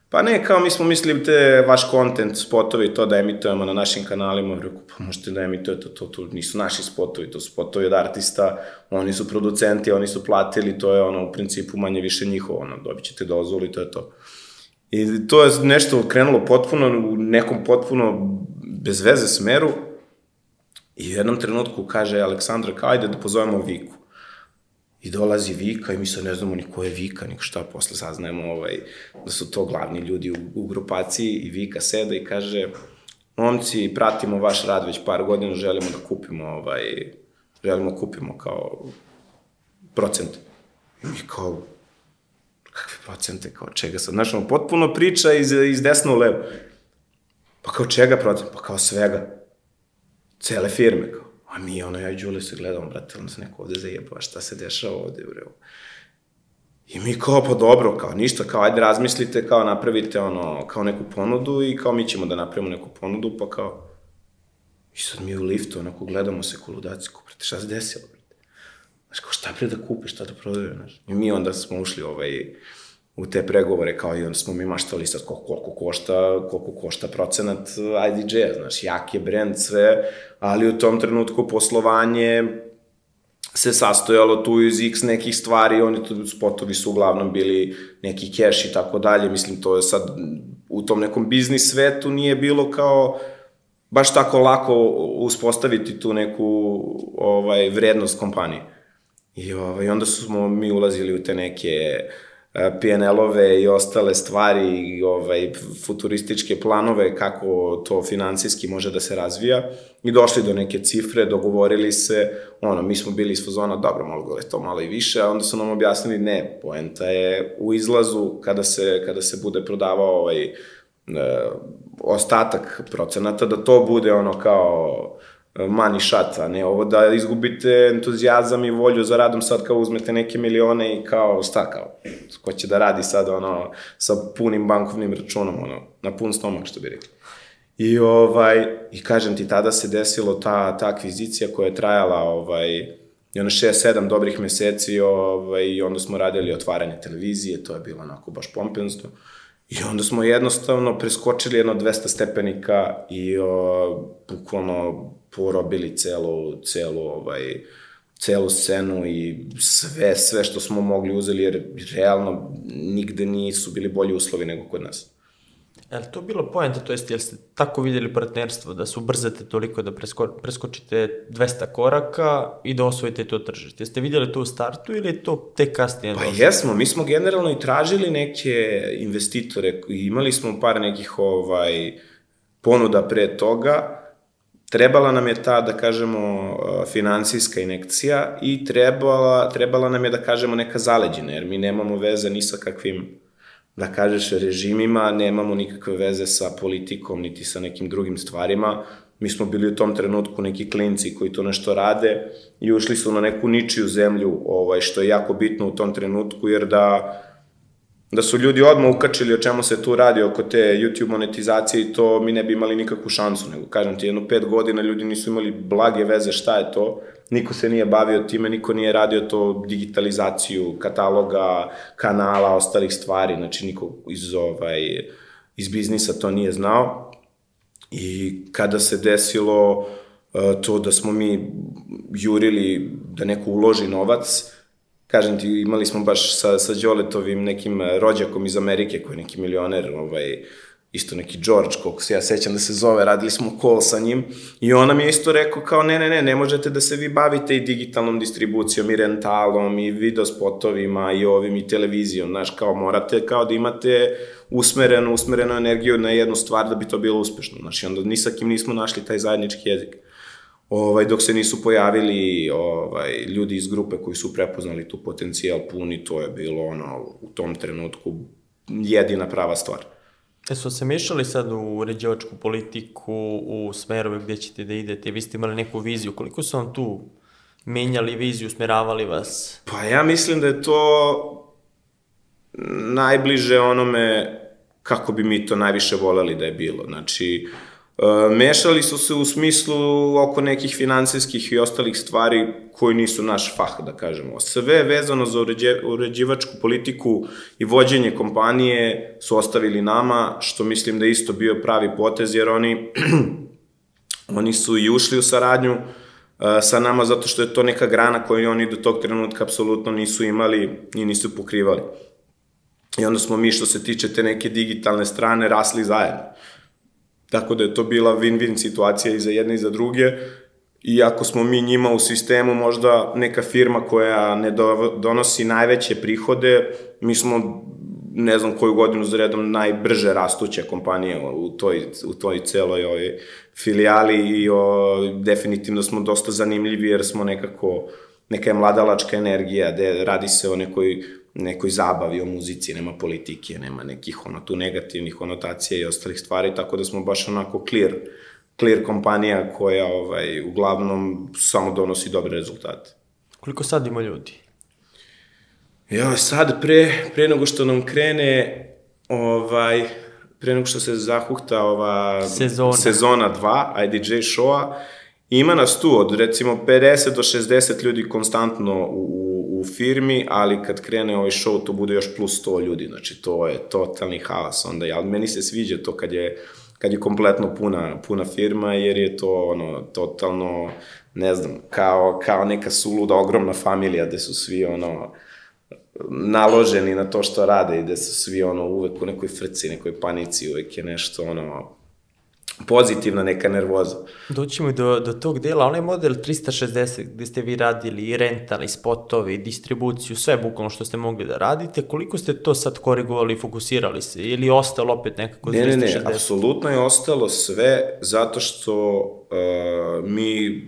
Pa ne, kao mi smo mislili te vaš kontent, spotovi, to da emitujemo na našim kanalima, rekao, pa možete da emitujete to, to nisu naši spotovi, to su spotovi od artista, oni su producenti, oni su platili, to je ono, u principu manje više njihovo, ono, dobit ćete dozvolu i to je to. I to je nešto krenulo potpuno, u nekom potpuno bez veze smeru, i u jednom trenutku kaže Aleksandra, kao ajde da pozovemo Viku. I dolazi Vika i mi sad ne znamo ni ko je Vika, ni šta, posle saznajemo ovaj, da su to glavni ljudi u, u grupaciji i Vika seda i kaže momci, pratimo vaš rad već par godina, želimo da kupimo ovaj, želimo da kupimo kao procent. I mi kao, kakve procente, kao čega sad, znaš, ono, potpuno priča iz, iz desna u levo. Pa kao čega procent? Pa kao svega. Cele firme, kao. A mi, ono, ja i Đule se gledamo, brate, ono se neko ovde zajebava, šta se dešava ovde, bre. I mi kao, pa dobro, kao ništa, kao ajde razmislite, kao napravite ono, kao neku ponudu i kao mi ćemo da napravimo neku ponudu, pa kao, i sad mi u liftu, onako gledamo se koludaci, ko, brate, šta se desilo, brate? Znaš, kao šta pre da kupe, šta da prodaju, znaš. I mi onda smo ušli ovaj, u te pregovore, kao i onda smo mi maštali sad koliko, koliko košta, koliko košta procenat IDJ-a, znaš, jak je brend, sve, ali u tom trenutku poslovanje se sastojalo tu iz x nekih stvari, oni tu spotovi su uglavnom bili neki cash i tako dalje, mislim to je sad u tom nekom biznis svetu nije bilo kao baš tako lako uspostaviti tu neku ovaj vrednost kompanije. I ovaj, onda smo mi ulazili u te neke uh, PNL-ove i ostale stvari i ovaj, futurističke planove kako to financijski može da se razvija i došli do neke cifre, dogovorili se, ono, mi smo bili iz fazona, dobro, mogu je to malo i više, a onda su nam objasnili, ne, poenta je u izlazu kada se, kada se bude prodavao ovaj, e, ostatak procenata, da to bude ono kao money shot, a ne ovo da izgubite entuzijazam i volju za radom sad kao uzmete neke milione i kao šta kao, ko će da radi sad ono sa punim bankovnim računom, ono, na pun stomak što bi rekli. I ovaj, i kažem ti, tada se desilo ta, ta akvizicija koja je trajala ovaj, i ono 6-7 dobrih meseci ovaj, i onda smo radili otvaranje televizije, to je bilo onako baš pompenzno. I onda smo jednostavno preskočili jedno 200 stepenika i o, bukvalno porobili celu, celu, ovaj, celu scenu i sve, sve što smo mogli uzeli, jer realno nigde nisu bili bolji uslovi nego kod nas. Je li to bilo poenta, to jest jel ste tako vidjeli partnerstvo, da se ubrzate toliko da presko, preskočite 200 koraka i da osvojite to tržište? Jeste vidjeli to u startu ili je to tek kasnije? Pa došlo? jesmo, mi smo generalno i tražili neke investitore, imali smo par nekih ovaj, ponuda pre toga, trebala nam je ta, da kažemo, finansijska inekcija i trebala, trebala nam je, da kažemo, neka zaleđina, jer mi nemamo veze ni sa kakvim, da kažeš, režimima, nemamo nikakve veze sa politikom, niti sa nekim drugim stvarima. Mi smo bili u tom trenutku neki klinci koji to nešto rade i ušli su na neku ničiju zemlju, ovaj, što je jako bitno u tom trenutku, jer da da su ljudi odmah ukačili o čemu se tu radi oko te YouTube monetizacije i to mi ne bi imali nikakvu šansu, nego kažem ti, jedno pet godina ljudi nisu imali blage veze šta je to, niko se nije bavio time, niko nije radio to digitalizaciju kataloga, kanala, ostalih stvari, znači niko iz, ovaj, iz biznisa to nije znao. I kada se desilo uh, to da smo mi jurili da neko uloži novac, kažem ti, imali smo baš sa, sa Đoletovim nekim e, rođakom iz Amerike, koji je neki milioner, ovaj, isto neki George, koliko se ja sećam da se zove, radili smo call sa njim i on nam je isto rekao kao ne, ne, ne, ne možete da se vi bavite i digitalnom distribucijom i rentalom i videospotovima i ovim i televizijom, znaš, kao morate kao da imate usmerenu, usmerenu energiju na jednu stvar da bi to bilo uspešno, znaš, i onda ni sa kim nismo našli taj zajednički jezik ovaj, dok se nisu pojavili ovaj, ljudi iz grupe koji su prepoznali tu potencijal puni, to je bilo ono, u tom trenutku jedina prava stvar. Jesu se mešali sad u uređivačku politiku, u smerove gdje ćete da idete? Vi ste imali neku viziju. Koliko su vam tu menjali viziju, usmeravali vas? Pa ja mislim da je to najbliže onome kako bi mi to najviše voleli da je bilo. Znači, e, mešali su se u smislu oko nekih finansijskih i ostalih stvari koji nisu naš fah, da kažemo. Sve vezano za uređe, uređivačku politiku i vođenje kompanije su ostavili nama, što mislim da isto bio pravi potez, jer oni, oni su i ušli u saradnju uh, sa nama zato što je to neka grana koju oni do tog trenutka apsolutno nisu imali i nisu pokrivali. I onda smo mi što se tiče te neke digitalne strane rasli zajedno. Tako da je to bila win-win situacija i za jedne i za druge. Iako smo mi njima u sistemu možda neka firma koja ne donosi najveće prihode, mi smo ne znam koju godinu za redom najbrže rastuća kompanija u toj, u toj celoj ovoj filijali i o, definitivno smo dosta zanimljivi jer smo nekako neka je mladalačka energija, gde radi se o nekoj, nekoj zabavi, o muzici, nema politike, nema nekih ono, tu negativnih konotacija i ostalih stvari, tako da smo baš onako clear, clear kompanija koja ovaj, uglavnom samo donosi dobre rezultate. Koliko sad ima ljudi? Ja, sad pre, pre nego što nam krene ovaj, pre nego što se zahukta ova Sezona. sezona 2 IDJ showa, ima nas tu od recimo 50 do 60 ljudi konstantno u, u, firmi, ali kad krene ovaj show to bude još plus 100 ljudi, znači to je totalni haos onda, ali meni se sviđa to kad je kad je kompletno puna, puna firma, jer je to ono, totalno, ne znam, kao, kao neka suluda ogromna familija gde su svi ono, naloženi na to što rade i da su svi ono uvek u nekoj frci, nekoj panici, uvek je nešto ono pozitivna neka nervoza. Doćemo do, do tog dela, onaj model 360 gde ste vi radili i rental, i spotovi, i distribuciju, sve bukvalno što ste mogli da radite, koliko ste to sad korigovali i fokusirali se, ili ostalo opet nekako 360? Ne, ne, ne, apsolutno je ostalo sve zato što uh, mi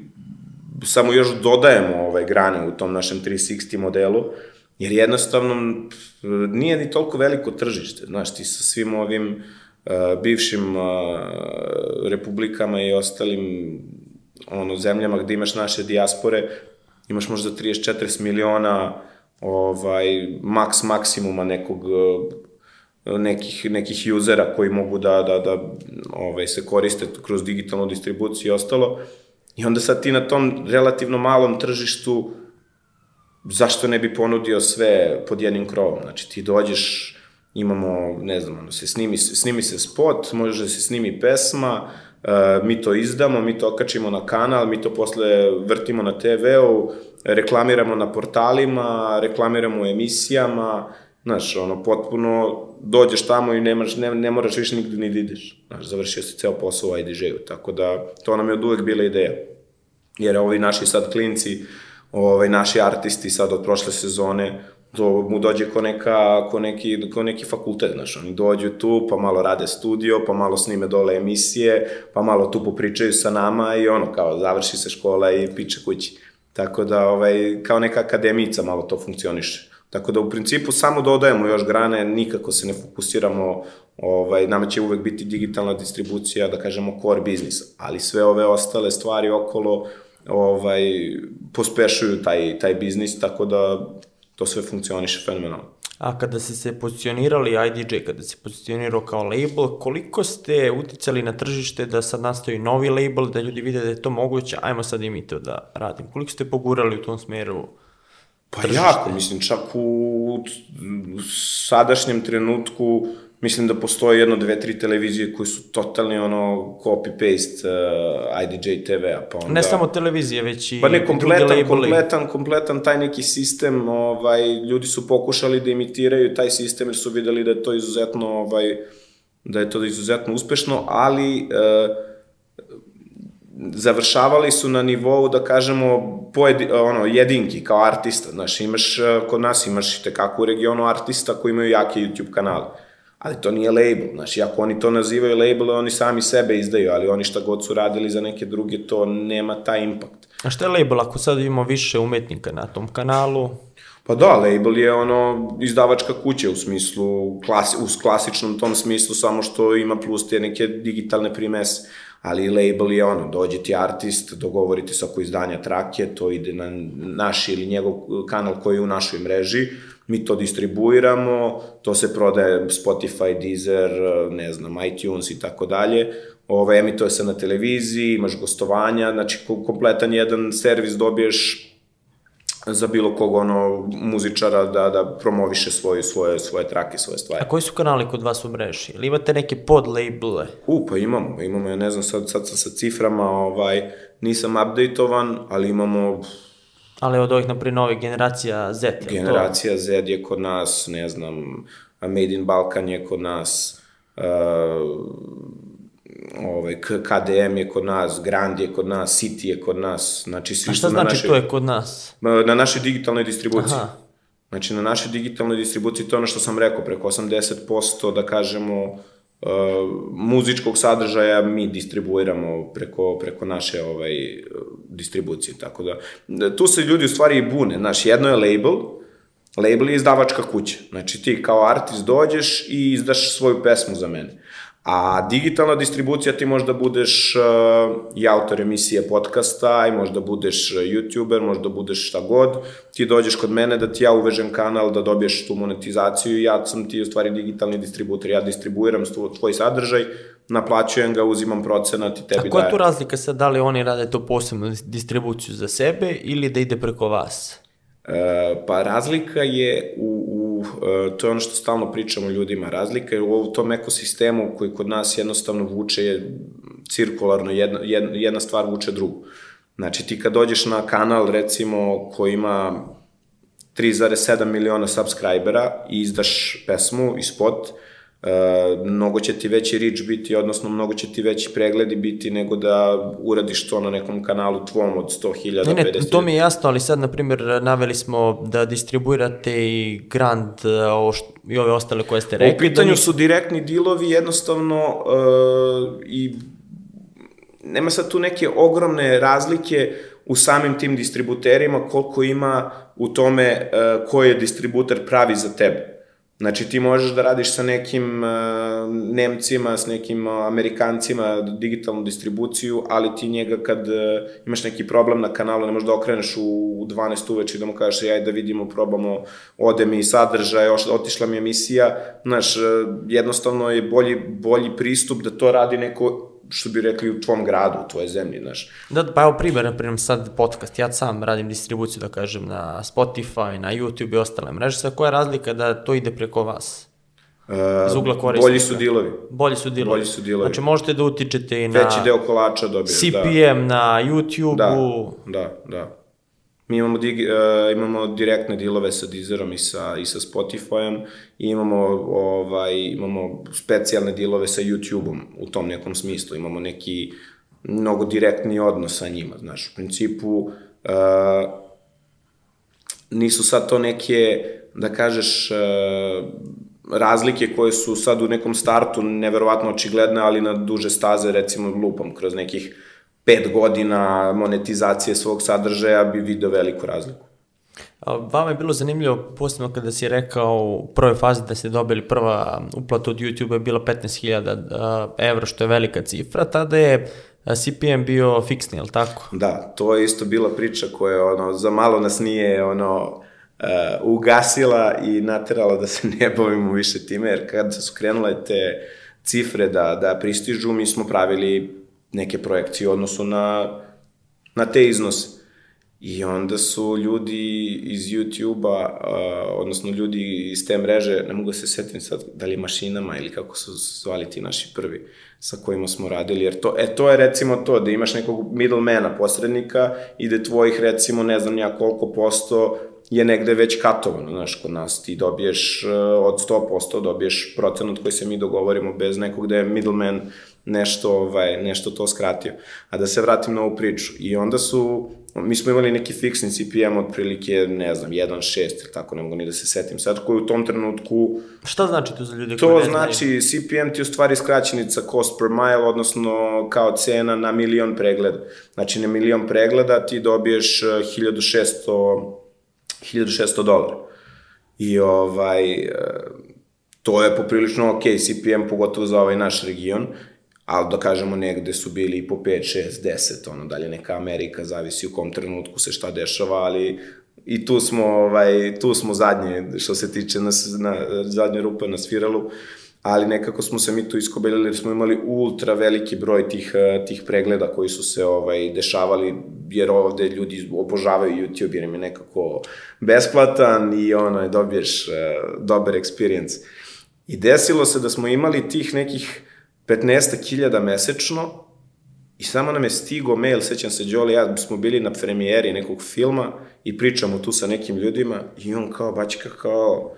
samo još dodajemo ove grane u tom našem 360 modelu, Jer jednostavno nije ni toliko veliko tržište, znaš, ti sa svim ovim uh, bivšim uh, republikama i ostalim ono, zemljama gde imaš naše dijaspore, imaš možda 30-40 miliona ovaj, maks maksimuma nekog nekih, nekih usera koji mogu da, da, da ovaj, se koriste kroz digitalnu distribuciju i ostalo. I onda sad ti na tom relativno malom tržištu zašto ne bi ponudio sve pod jednim krovom? Znači, ti dođeš, imamo, ne znam, ono, se snimi, snimi se spot, može da se snimi pesma, uh, mi to izdamo, mi to okačimo na kanal, mi to posle vrtimo na TV-u, reklamiramo na portalima, reklamiramo u emisijama, znaš, ono, potpuno dođeš tamo i nemaš, ne, ne moraš više nigde ni da ideš. Znaš, završio se ceo posao u IDJ-u, tako da to nam je od uvek bila ideja. Jer ovi naši sad klinci, ovaj, naši artisti sad od prošle sezone, to mu dođe ko, neka, ko, neki, ko neki fakultet, znaš, oni dođu tu, pa malo rade studio, pa malo snime dole emisije, pa malo tu popričaju sa nama i ono, kao, završi se škola i piče kući. Tako da, ovaj, kao neka akademica malo to funkcioniše. Tako da u principu samo dodajemo još grane, nikako se ne fokusiramo, ovaj, nama će uvek biti digitalna distribucija, da kažemo core business, ali sve ove ostale stvari okolo, ovaj, pospešuju taj, taj biznis, tako da to sve funkcioniše fenomenalno. A kada ste se pozicionirali IDJ, kada se pozicionirao kao label, koliko ste uticali na tržište da sad nastoji novi label, da ljudi vide da je to moguće, ajmo sad i mi to da radim. Koliko ste pogurali u tom smeru Pa tržište? jako, mislim, čak u sadašnjem trenutku mislim da postoje jedno, dve, tri televizije koje su totalni ono copy-paste uh, IDJ TV-a, pa onda... Ne samo televizije, već i Pa ne, kompletan, kompletan, kompletan taj neki sistem, ovaj, ljudi su pokušali da imitiraju taj sistem jer su videli da je to izuzetno, ovaj, da je to izuzetno uspešno, ali uh, završavali su na nivou, da kažemo, pojedi, ono, jedinki kao artista. Znaš, imaš, uh, kod nas imaš i tekako u regionu artista koji imaju jake YouTube kanale ali to nije label, znaš, ako oni to nazivaju label, oni sami sebe izdaju, ali oni šta god su radili za neke druge, to nema taj impakt. A šta je label ako sad imamo više umetnika na tom kanalu? Pa da, label je ono izdavačka kuća u smislu, klasi, u klasičnom tom smislu, samo što ima plus te neke digitalne primese. Ali label je ono, dođe ti artist, dogovorite se oko izdanja trake, to ide na naš ili njegov kanal koji je u našoj mreži, mi to distribuiramo, to se prodaje Spotify, Deezer, ne znam, iTunes i tako dalje. Ove, emituje se na televiziji, imaš gostovanja, znači kompletan jedan servis dobiješ za bilo kog ono muzičara da da promoviše svoje svoje svoje trake, svoje stvari. A koji su kanali kod vas u mreži? Ili imate neke pod labele? U, pa imamo, imamo, ja ne znam sad, sad sa ciframa, ovaj, nisam updateovan, ali imamo Ali od ovih, naprijed, novih generacija Z, je generacija Z je kod nas, ne znam, Made in Balkan je kod nas, uh, ovaj, KDM je kod nas, Grand je kod nas, City je kod nas, znači svi A šta su na znači našoj, to je kod nas? na našoj digitalnoj distribuciji. Aha. Znači, na našoj digitalnoj distribuciji, to je ono što sam rekao, preko 80%, da kažemo, uh, muzičkog sadržaja mi distribuiramo preko, preko naše ovaj, distribucije, tako da, tu se ljudi u stvari i bune, znaš, jedno je label, label je izdavačka kuća, znači ti kao artist dođeš i izdaš svoju pesmu za mene. A digitalna distribucija ti možda budeš uh, i autor emisije podcasta, i možda budeš youtuber, možda budeš šta god. Ti dođeš kod mene da ti ja uvežem kanal, da dobiješ tu monetizaciju i ja sam ti u stvari digitalni distributor. Ja distribuiram tvoj sadržaj, naplaćujem ga, uzimam procenat i tebi A koja je dajem. tu razlika sad, da li oni rade to posebno distribuciju za sebe ili da ide preko vas? Pa razlika je u, u e, to je ono što stalno pričamo ljudima, razlika je u tom ekosistemu koji kod nas jednostavno vuče je cirkularno, jedna, jedna, stvar vuče drugu. Znači ti kad dođeš na kanal recimo koji ima 3,7 miliona subscribera i izdaš pesmu i spot, e, mnogo će ti veći reach biti, odnosno mnogo će ti veći pregledi biti nego da uradiš to na nekom kanalu tvom od 100.000, Ne, ne, 50.000. to mi je jasno, ali sad, na primjer, naveli smo da distribuirate i Grand e, ovo što, i ove ostale koje ste rekli. U pitanju da su direktni dilovi jednostavno uh, i nema sad tu neke ogromne razlike u samim tim distributerima koliko ima u tome uh, koji je distributer pravi za tebe. Znači ti možeš da radiš sa nekim uh, Nemcima, s nekim uh, Amerikancima digitalnu distribuciju, ali ti njega kad uh, imaš neki problem na kanalu ne možeš da okreneš u, u 12 uveče i da mu kažeš aj da vidimo, probamo, ode mi sadržaj, oš- otišla mi emisija. Znaš, jednostavno je bolji, bolji pristup da to radi neko što bi rekli u tvom gradu, u tvojoj zemlji, znaš. Da, pa evo primjer, na primjer sad podcast, ja sam radim distribuciju, da kažem, na Spotify, na YouTube i ostale mreže, sad koja je razlika da to ide preko vas? Uh, Iz ugla korisnika. Bolji su dilovi. Bolji su dilovi. Bolji su dilovi. Znači možete da utičete i na Veći deo kolača dobiješ, da. CPM, na YouTube-u, Da, da, da. Mi imamo, digi, uh, imamo direktne dilove sa Deezerom i sa, i sa Spotifyom i imamo, ovaj, imamo specijalne dilove sa YouTubeom u tom nekom smislu. Imamo neki mnogo direktni odnos sa njima, znaš. U principu, uh, nisu sad to neke, da kažeš, uh, razlike koje su sad u nekom startu neverovatno očigledne, ali na duže staze, recimo lupam, kroz nekih pet godina monetizacije svog sadržaja bi video veliku razliku. Vama je bilo zanimljivo, posebno kada si rekao u prvoj fazi da ste dobili prva uplata od YouTube je bila 15.000 evra, što je velika cifra, tada je CPM bio fiksni, je li tako? Da, to je isto bila priča koja ono, za malo nas nije ono, uh, ugasila i naterala da se ne bavimo više time, jer kad su krenule te cifre da, da pristižu, mi smo pravili neke projekcije u odnosu na, na te iznose. I onda su ljudi iz YouTube-a, uh, odnosno ljudi iz te mreže, ne mogu da se setim sad da li mašinama ili kako su zvali ti naši prvi sa kojima smo radili, jer to, e, to je recimo to, da imaš nekog middlemana, posrednika i da tvojih recimo ne znam ja koliko posto je negde već katovano, znaš, kod nas ti dobiješ uh, od 100% dobiješ procenat koji se mi dogovorimo bez nekog da je middleman nešto, ovaj, nešto to skratio. A da se vratim na ovu priču. I onda su, mi smo imali neki fiksni CPM otprilike, ne znam, 1.6 ili tako, ne mogu ni da se setim sad, koji u tom trenutku, Šta znači to za ljude koji to ne znaju? znači CPM ti je u stvari skraćenica cost per mile, odnosno kao cena na milion pregleda. Znači na milion pregleda ti dobiješ eh, 1600 1600 dolara. I ovaj, e, to je poprilično ok, CPM, pogotovo za ovaj naš region, ali da kažemo negde su bili i po 5, 6, 10, ono dalje neka Amerika, zavisi u kom trenutku se šta dešava, ali i tu smo, ovaj, tu smo zadnje, što se tiče nas, na, zadnje rupe na sviralu, ali nekako smo se mi tu iskobeljali jer smo imali ultra veliki broj tih, eh, tih pregleda koji su se ovaj, dešavali, jer ovde ljudi obožavaju YouTube jer im je nekako besplatan i ono, dobiješ uh, dobar experience. I desilo se da smo imali tih nekih 15.000 mesečno i samo nam je stigo mail, sećam se, Đole, ja smo bili na premijeri nekog filma i pričamo tu sa nekim ljudima i on kao, bačka, kao,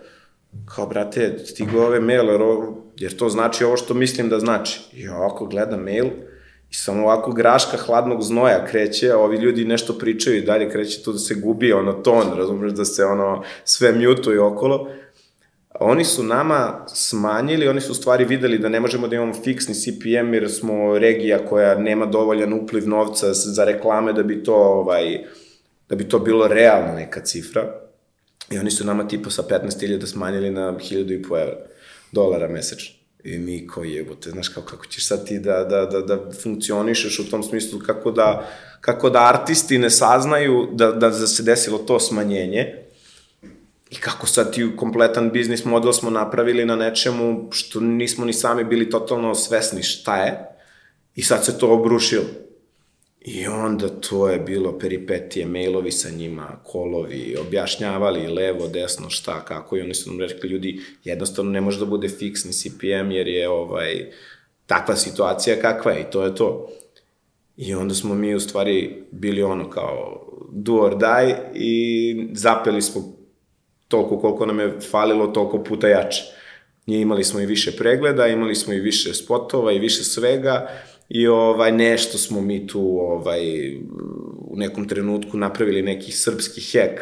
kao, brate, stigo ove mail, jer, ovo, jer to znači ovo što mislim da znači. I ovako gledam mail i samo ovako graška hladnog znoja kreće, a ovi ljudi nešto pričaju i dalje kreće tu da se gubi ono ton, razumeš, da se ono sve mutuje okolo oni su nama smanjili, oni su u stvari videli da ne možemo da imamo fiksni CPM jer smo regija koja nema dovoljan upliv novca za reklame da bi to ovaj da bi to bilo realna neka cifra. I oni su nama tipa sa 15.000 smanjili na 1.500 evra, dolara mesečno. I mi ko jebote, znaš kao, kako ćeš sad ti da, da, da, da funkcionišeš u tom smislu, kako da, kako da artisti ne saznaju da, da se desilo to smanjenje, I kako sad ti kompletan biznis model smo napravili na nečemu što nismo ni sami bili totalno svesni šta je i sad se to obrušilo. I onda to je bilo peripetije, mailovi sa njima, kolovi, objašnjavali levo, desno, šta, kako i oni su nam rekli, ljudi, jednostavno ne može da bude fiksni CPM jer je ovaj, takva situacija kakva je i to je to. I onda smo mi u stvari bili ono kao do or die i zapeli smo toliko koliko nam je falilo, toliko puta jače. I imali smo i više pregleda, imali smo i više spotova i više svega i ovaj nešto smo mi tu ovaj u nekom trenutku napravili neki srpski hek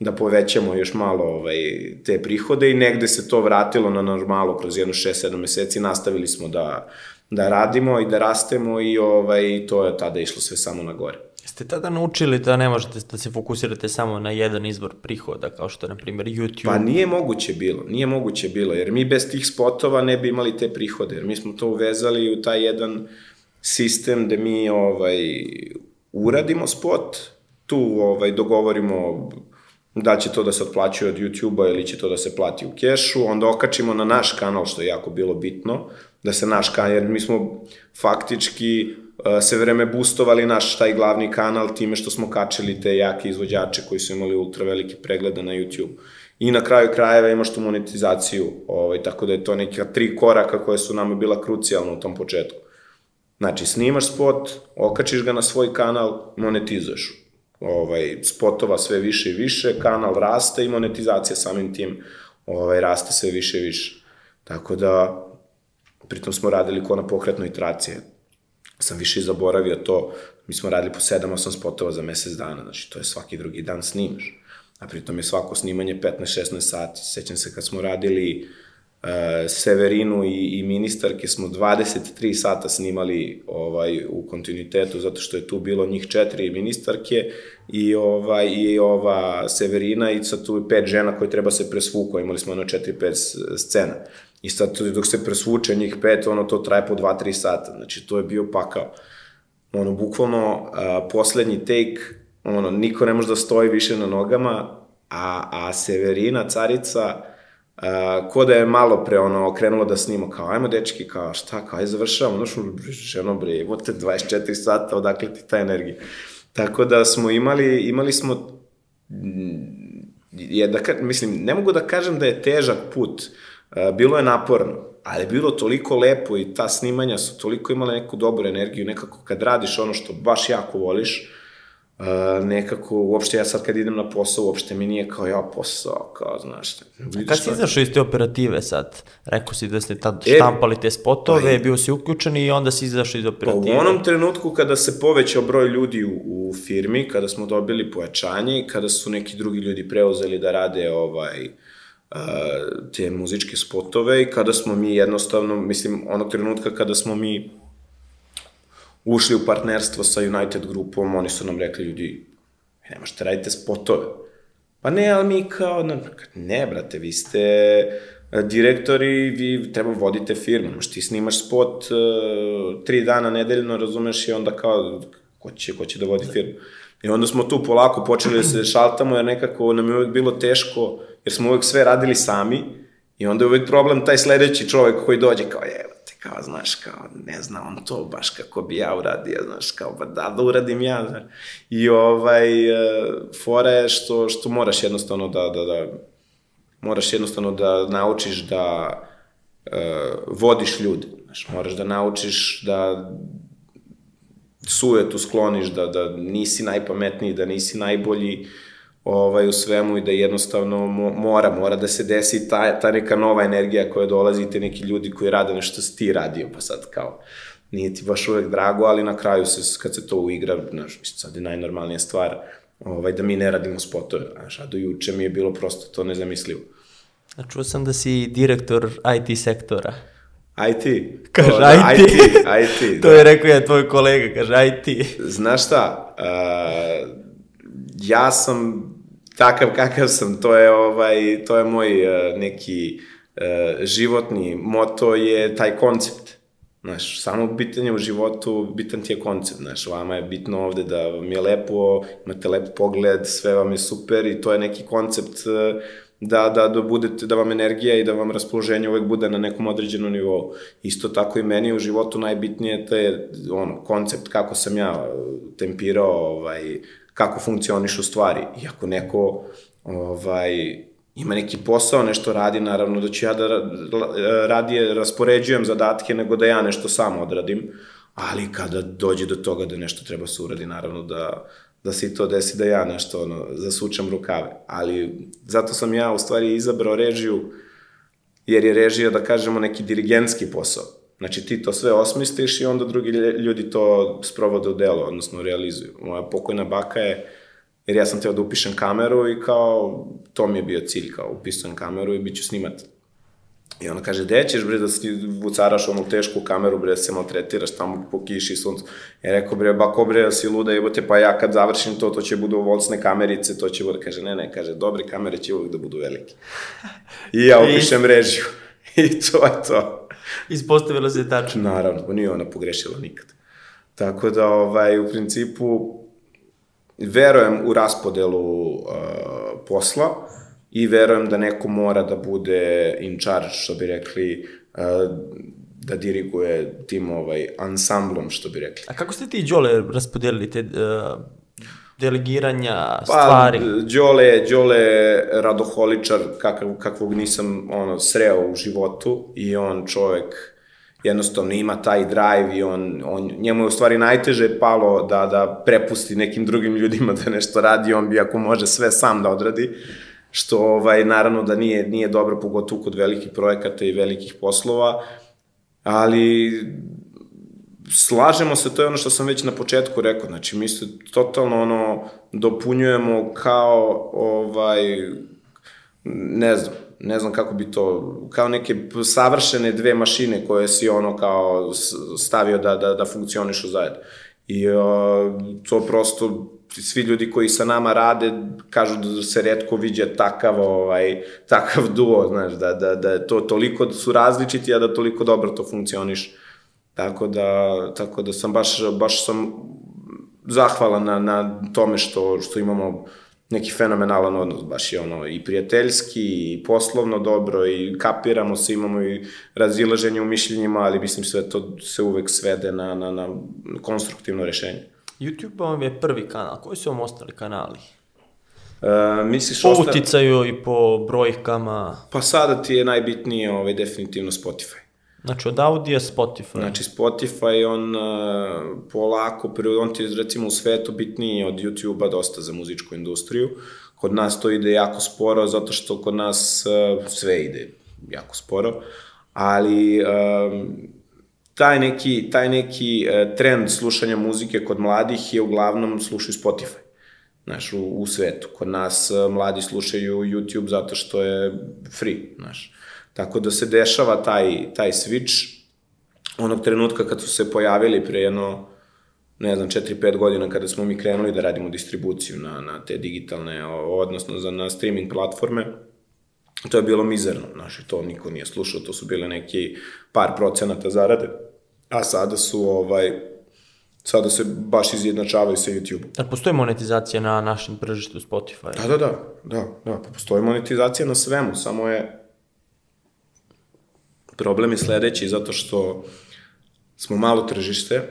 da povećamo još malo ovaj te prihode i negde se to vratilo na normalu kroz jedno 6-7 meseci nastavili smo da da radimo i da rastemo i ovaj to je tada išlo sve samo na gore. Ste tada naučili da ne možete da se fokusirate samo na jedan izvor prihoda, kao što je, na primjer, YouTube? Pa nije moguće bilo, nije moguće bilo, jer mi bez tih spotova ne bi imali te prihode, jer mi smo to uvezali u taj jedan sistem gde mi ovaj, uradimo spot, tu ovaj, dogovorimo da će to da se otplaćuje od YouTube-a ili će to da se plati u kešu, onda okačimo na naš kanal, što je jako bilo bitno, da se naš kanal, jer mi smo faktički se vreme boostovali naš taj glavni kanal time što smo kačili te jake izvođače koji su imali ultra velike preglede na YouTube. I na kraju krajeva imaš tu monetizaciju, ovaj, tako da je to neka tri koraka koje su nama bila krucijalna u tom početku. Znači, snimaš spot, okačiš ga na svoj kanal, monetizuješ. Ovaj, spotova sve više i više, kanal raste i monetizacija samim tim ovaj, raste sve više i više. Tako da, pritom smo radili ko na pokretnoj traci sam više zaboravio to, mi smo radili po 7-8 spotova za mesec dana, znači to je svaki drugi dan snimaš. A pritom je svako snimanje 15-16 sati. Sećam se kad smo radili uh, Severinu i, i ministarke, smo 23 sata snimali ovaj, u kontinuitetu, zato što je tu bilo njih četiri ministarke i, ovaj, i ova Severina i sad tu pet žena koje treba se presvuku, imali smo ono 4-5 scena. I sad dok se presvuče njih pet, ono to traje po 2-3 sata. Znači to je bio pakao. Ono, bukvalno, a, poslednji take, ono, niko ne može da stoji više na nogama, a, a Severina, carica, a, ko da je malo pre ono krenula da snima kao ajmo dečki kao šta kao aj završavamo znaš ženo bre evo te 24 sata odakle ti ta energija tako da smo imali imali smo je da mislim ne mogu da kažem da je težak put bilo je naporno, ali je bilo toliko lepo i ta snimanja su toliko imala neku dobru energiju, nekako kad radiš ono što baš jako voliš, Uh, nekako, uopšte ja sad kad idem na posao, uopšte mi nije kao ja posao, kao, znaš. Vidiš kad si izašao iz te operative sad? Rekao si da ste tad e, štampali te spotove, pa, bio si uključen i onda si izašao iz operative. Pa u onom trenutku kada se povećao broj ljudi u, u firmi, kada smo dobili pojačanje i kada su neki drugi ljudi preuzeli da rade ovaj, uh, te muzičke spotove i kada smo mi jednostavno, mislim, onog trenutka kada smo mi ušli u partnerstvo sa United grupom, oni su nam rekli, ljudi, ne možete radite spotove. Pa ne, ali mi kao, ne, ne brate, vi ste e, direktori, vi treba vodite firmu, znaš, ti snimaš spot uh, tri dana nedeljno, razumeš, i onda kao, ko će, ko će da vodi firmu? I onda smo tu polako počeli da se šaltamo, jer nekako nam je uvek bilo teško, jer smo uvek sve radili sami, i onda je uvek problem taj sledeći čovek koji dođe kao, evo te, kao, znaš, kao, ne zna on to baš kako bi ja uradio, znaš, kao, ba da, da uradim ja, znaš. I ovaj, uh, fora je što, što moraš jednostavno da, da, da, moraš jednostavno da naučiš da uh, vodiš ljude, znaš, moraš da naučiš da sujetu skloniš, da, da nisi najpametniji, da nisi najbolji ovaj, u svemu i da jednostavno mora, mora da se desi ta, ta neka nova energija koja dolazi i te neki ljudi koji rade nešto si ti radio, pa sad kao nije ti baš uvek drago, ali na kraju se, kad se to uigra, znaš, mislim, sad je najnormalnija stvar ovaj, da mi ne radimo spotove, znaš, a do juče mi je bilo prosto to nezamislivo. A čuo sam da si direktor IT sektora. IT. Kaže To, da, IT. IT, IT, to da. je rekao ja tvoj kolega, kaže IT. Znaš šta, uh, ja sam takav kakav sam, to je ovaj to je moj uh, neki uh, životni moto je taj koncept. Znaš, samo bitan je u životu, bitan ti je koncept, znaš, vama je bitno ovde da vam je lepo, imate lep pogled, sve vam je super i to je neki koncept uh, da, da, da, budete, da vam energija i da vam raspoloženje uvek bude na nekom određenom nivou. Isto tako i meni u životu najbitnije je ono, koncept kako sam ja tempirao, ovaj, kako funkcionišu stvari. I ako neko ovaj, ima neki posao, nešto radi, naravno da ću ja da radije raspoređujem zadatke nego da ja nešto sam odradim, ali kada dođe do toga da nešto treba se uradi, naravno da, da se i to desi da ja nešto ono, zasučem rukave. Ali zato sam ja u stvari izabrao režiju, jer je režija, da kažemo, neki dirigentski posao. Znači ti to sve osmisliš i onda drugi ljudi to sprovode u delo, odnosno realizuju. Moja pokojna baka je, jer ja sam teo da upišem kameru i kao, to mi je bio cilj, kao upisujem kameru i bit ću snimati. I ona kaže, gde ćeš bre da si vucaraš onu tešku kameru bre da se maltretiraš tamo po kiši i suncu. Ja rekao bre, bako bre, da si luda jebote, pa ja kad završim to, to će budu volcne kamerice, to će bude, kaže, ne, ne, kaže, dobre kamere će uvek da budu velike. I ja upišem režiju. I to je to. Ispostavilo se tačno. Naravno, pa nije ona pogrešila nikad. Tako da, ovaj, u principu, verujem u raspodelu uh, posla i verujem da neko mora da bude in charge, što bi rekli, uh, da diriguje tim ovaj, ansamblom, što bi rekli. A kako ste ti i Đole raspodelili te uh, delegiranja, stvari? Pa, Đole, Đole je radoholičar kakav, kakvog nisam ono, sreo u životu i on čovek jednostavno ima taj drive i on, on, njemu je u stvari najteže palo da, da prepusti nekim drugim ljudima da nešto radi, on bi ako može sve sam da odradi, što ovaj, naravno da nije, nije dobro, pogotovo kod velikih projekata i velikih poslova, ali slažemo se, to je ono što sam već na početku rekao, znači mi se totalno ono dopunjujemo kao ovaj ne znam, ne znam kako bi to, kao neke savršene dve mašine koje si ono kao stavio da, da, da funkcionišu zajedno. I uh, to prosto svi ljudi koji sa nama rade kažu da se redko viđa takav ovaj takav duo, znaš, da da da to toliko su različiti, a da toliko dobro to funkcioniše. Tako da, tako da sam baš, baš sam zahvalan na, na tome što, što imamo neki fenomenalan odnos, baš je ono i prijateljski i poslovno dobro i kapiramo se, imamo i razilaženje u mišljenjima, ali mislim sve to se uvek svede na, na, na konstruktivno rešenje. YouTube vam je prvi kanal, koji su vam ostali kanali? E, misliš Po osta... uticaju i po brojkama, Pa sada ti je najbitnije ovaj, definitivno Spotify. Znači od Audija Spotify. Znači Spotify, on uh, polako, on ti recimo u svetu bitniji od YouTube-a dosta za muzičku industriju. Kod nas to ide jako sporo, zato što kod nas uh, sve ide jako sporo. Ali um, taj neki, taj neki uh, trend slušanja muzike kod mladih je uglavnom slušaju Spotify znaš, u, u svetu. Kod nas mladi slušaju YouTube zato što je free, znaš. Tako da se dešava taj, taj switch onog trenutka kad su se pojavili pre jedno ne znam, 4-5 godina kada smo mi krenuli da radimo distribuciju na, na te digitalne, odnosno za, na streaming platforme, to je bilo mizerno, znaš, to niko nije slušao, to su bile neki par procenata zarade, a sada su, ovaj, sada se baš izjednačavaju sa YouTube. Da postoji monetizacija na našem tržištu Spotify? Da, da, da, da, da, postoji monetizacija na svemu, samo je problem je sledeći, zato što smo malo tržište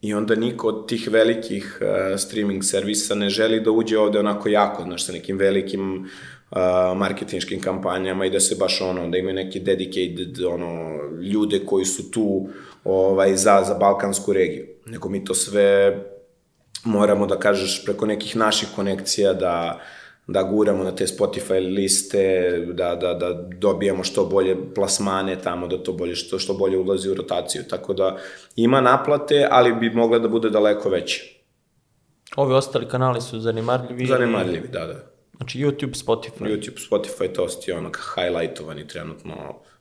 i onda niko od tih velikih uh, streaming servisa ne želi da uđe ovde onako jako, znaš, sa nekim velikim uh, marketinškim kampanjama i da se baš ono, da imaju neki dedicated ono, ljude koji su tu ovaj, za, za balkansku regiju. Nego mi to sve moramo da kažeš preko nekih naših konekcija da da guramo na te Spotify liste, da, da, da dobijamo što bolje plasmane tamo, da to bolje, što, što bolje ulazi u rotaciju. Tako da ima naplate, ali bi mogla da bude daleko veće. Ovi ostali kanali su zanimarljivi? Zanemarljivi, da, da. Znači YouTube, Spotify. YouTube, Spotify, to su ti ono highlightovani trenutno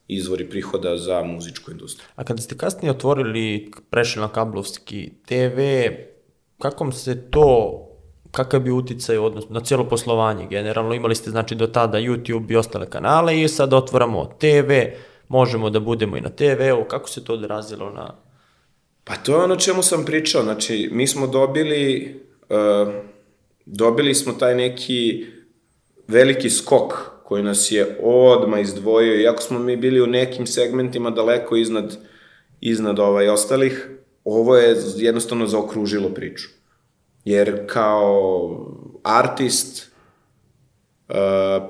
izvori prihoda za muzičku industriju. A kada ste kasnije otvorili, prešli na kablovski TV, kako se to, kakav bi uticaj odnosno na cijelo poslovanje generalno? Imali ste znači do tada YouTube i ostale kanale i sad otvaramo TV, možemo da budemo i na TV-u, kako se to odrazilo na... Pa to je ono čemu sam pričao, znači mi smo dobili, uh, dobili smo taj neki veliki skok koji nas je odma izdvojio, iako smo mi bili u nekim segmentima daleko iznad, iznad ovaj ostalih, ovo je jednostavno zaokružilo priču. Jer kao artist, Uh,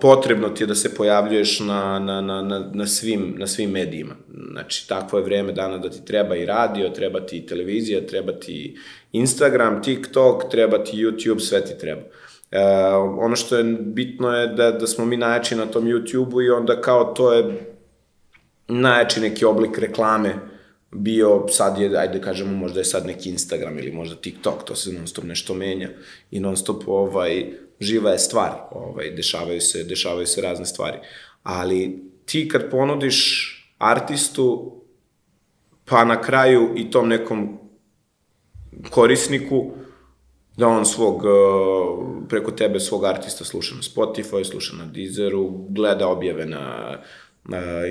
potrebno ti je da se pojavljuješ na, na, na, na, na, svim, na svim medijima. Znači, takvo je vreme dana da ti treba i radio, treba ti televizija, treba ti Instagram, TikTok, treba ti YouTube, sve ti treba. Uh, ono što je bitno je da, da smo mi najjači na tom YouTube-u i onda kao to je najjači neki oblik reklame bio, sad je, ajde kažemo, možda je sad neki Instagram ili možda TikTok, to se non stop nešto menja i non stop ovaj, živa je stvar, ovaj, dešavaju, se, dešavaju se razne stvari. Ali ti kad ponudiš artistu, pa na kraju i tom nekom korisniku, da on svog, uh, preko tebe svog artista sluša na Spotify, sluša na Deezeru, gleda objave na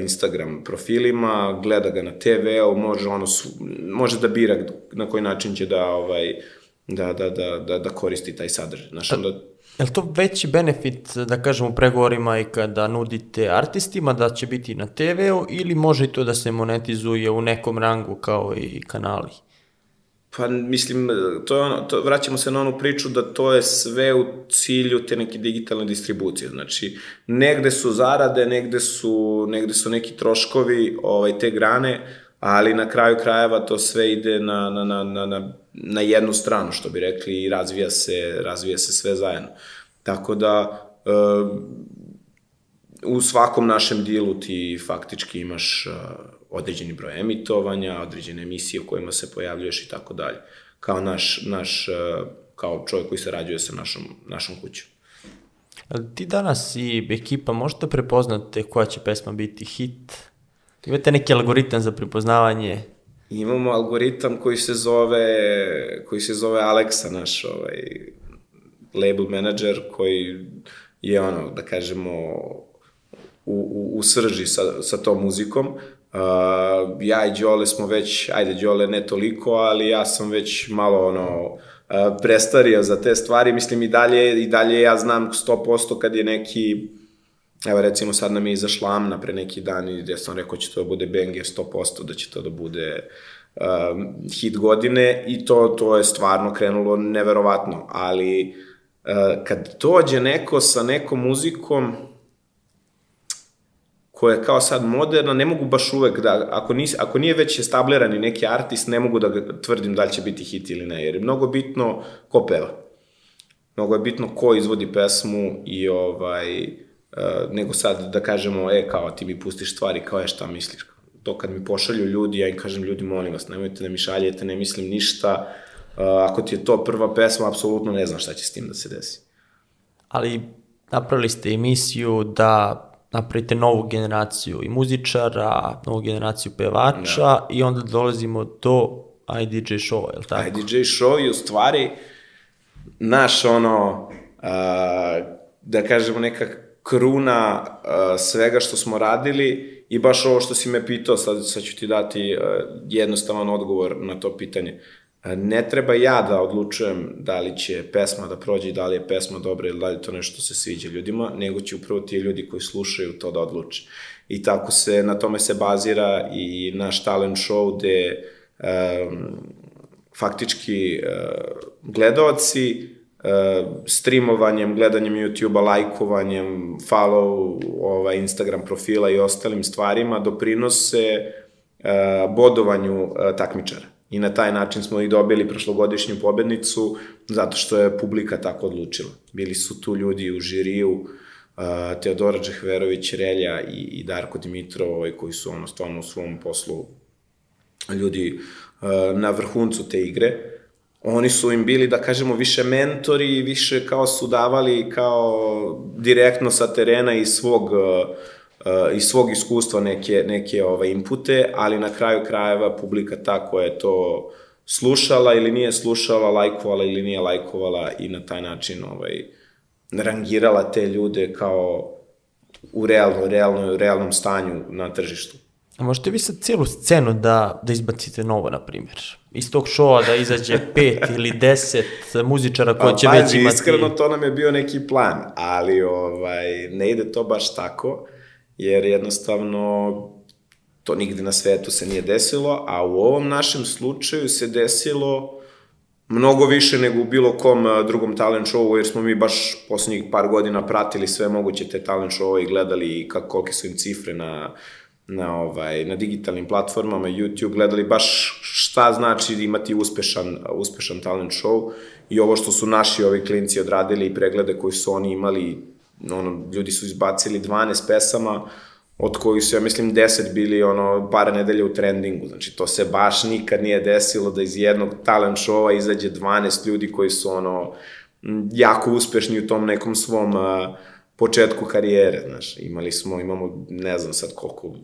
Instagram profilima, gleda ga na TV-u, može, ono, može da bira na koji način će da, ovaj, da, da, da, da, da koristi taj sadržaj. Znaš, onda, Je li to veći benefit, da kažemo, pregovorima i kada nudite artistima da će biti na TV-u ili može to da se monetizuje u nekom rangu kao i kanali? Pa mislim, to je ono, to, vraćamo se na onu priču da to je sve u cilju te neke digitalne distribucije. Znači, negde su zarade, negde su, negde su neki troškovi ovaj, te grane, ali na kraju krajeva to sve ide na, na, na, na, na, na jednu stranu, što bi rekli, i razvija se, razvija se sve zajedno. Tako da, e, u svakom našem dilu ti faktički imaš određeni broj emitovanja, određene emisije u kojima se pojavljuješ i tako dalje. Kao naš, naš uh, kao čovjek koji sarađuje sa našom, našom kućom. Ti danas i ekipa možete prepoznate koja će pesma biti hit? Imate neki algoritam za prepoznavanje? Imamo algoritam koji se zove, koji se zove Alexa, naš ovaj, label manager, koji je ono, da kažemo, u, u, u srži sa, sa tom muzikom. Uh, ja i Đole smo već, ajde Đole ne toliko, ali ja sam već malo ono, uh, prestario za te stvari, mislim i dalje, i dalje ja znam 100% kad je neki, evo recimo sad nam je izašla Amna pre neki dan i gde sam rekao će to da bude banger 100%, da će to da bude um, hit godine. I to, to je stvarno krenulo neverovatno, ali uh, kad dođe neko sa nekom muzikom koja je kao sad moderna, ne mogu baš uvek da, ako, nis, ako nije već establirani neki artist, ne mogu da ga tvrdim da li će biti hit ili ne, jer je mnogo bitno ko peva. Mnogo je bitno ko izvodi pesmu i ovaj, uh, nego sad da kažemo, e, kao ti mi pustiš stvari, kao je šta misliš. To kad mi pošalju ljudi, ja im kažem, ljudi, molim vas, nemojte da mi šaljete, ne mislim ništa, uh, ako ti je to prva pesma, apsolutno ne znam šta će s tim da se desi. Ali napravili ste emisiju da napravite novu generaciju i muzičara, novu generaciju pevača da. i onda dolazimo do IDJ show, je li tako? IDJ show i u stvari naš ono, a, da kažemo neka kruna a, svega što smo radili i baš ovo što si me pitao, sad, sad ću ti dati a, jednostavan odgovor na to pitanje. A, Ne treba ja da odlučujem da li će pesma da prođe da li je pesma dobra ili da li to nešto se sviđa ljudima, nego će upravo ti ljudi koji slušaju to da odluče. I tako se, na tome se bazira i naš talent show gde um, faktički uh, gledaoci uh, streamovanjem, gledanjem YouTube-a, lajkovanjem, follow ovaj, Instagram profila i ostalim stvarima doprinose uh, bodovanju uh, takmičara. I na taj način smo i dobili prošlogodišnju pobednicu, zato što je publika tako odlučila. Bili su tu ljudi u žiriju, uh, Teodora Džehverović, Relja i, i Darko Dimitrov, ovaj, koji su ono stvarno u svom poslu ljudi uh, na vrhuncu te igre. Oni su im bili, da kažemo, više mentori, više kao su davali kao direktno sa terena i svog uh, iz svog iskustva neke, neke ovaj, inpute, ali na kraju krajeva publika ta koja je to slušala ili nije slušala, lajkovala ili nije lajkovala i na taj način ovaj, rangirala te ljude kao u realno, realno, realnom stanju na tržištu. A možete vi sad cijelu scenu da, da izbacite novo, na primjer? Iz tog šova da izađe pet ili deset muzičara koji Pa, će već imati... iskreno to nam je bio neki plan, ali ovaj, ne ide to baš tako, jer jednostavno to nigde na svetu se nije desilo, a u ovom našem slučaju se desilo mnogo više nego u bilo kom drugom talent showu, jer smo mi baš poslednjih par godina pratili sve moguće te talent show i gledali kako, kolike su im cifre na, na, ovaj, na digitalnim platformama, YouTube, gledali baš šta znači imati uspešan, uspešan talent show i ovo što su naši ovi klinci odradili i preglede koji su oni imali, ono, ljudi su izbacili 12 pesama, od kojih su, ja mislim, 10 bili ono, par nedelja u trendingu. Znači, to se baš nikad nije desilo da iz jednog talent showa izađe 12 ljudi koji su ono, jako uspešni u tom nekom svom uh, početku karijere, znaš. Imali smo, imamo, ne znam sad koliko,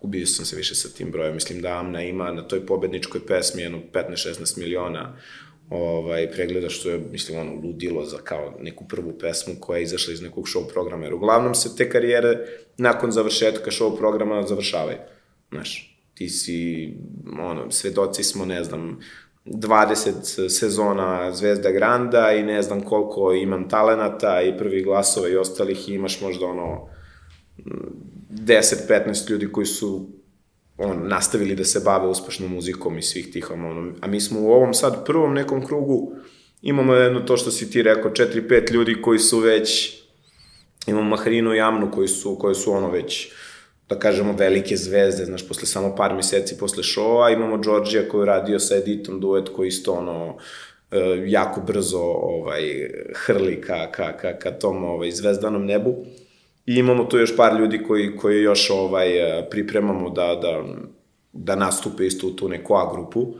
ubio sam se više sa tim brojem, mislim da Amna ima na toj pobedničkoj pesmi jedno 15-16 miliona ovaj, pregleda, što je, mislim, ono, ludilo za kao neku prvu pesmu koja je izašla iz nekog show programa, jer uglavnom se te karijere nakon završetka show programa završavaju. Znaš, ti si, ono, svedoci smo, ne znam, 20 sezona Zvezda Granda i ne znam koliko imam talenata i prvi glasova i ostalih i imaš možda ono 10-15 ljudi koji su on, nastavili da se bave uspešnom muzikom i svih tih, ono, a mi smo u ovom sad prvom nekom krugu imamo jedno to što si ti rekao, 4-5 ljudi koji su već, imamo Mahrinu i Amnu koji su, koji su ono već, da kažemo, velike zvezde, znaš, posle samo par meseci posle šova, imamo Đorđija koji je radio sa Editom duet koji isto ono, e, jako brzo ovaj, hrli ka, ka, ka, ka tom ovaj, zvezdanom nebu. I imamo tu još par ljudi koji, koji još ovaj, e, pripremamo da, da, da nastupe isto u tu neku A grupu.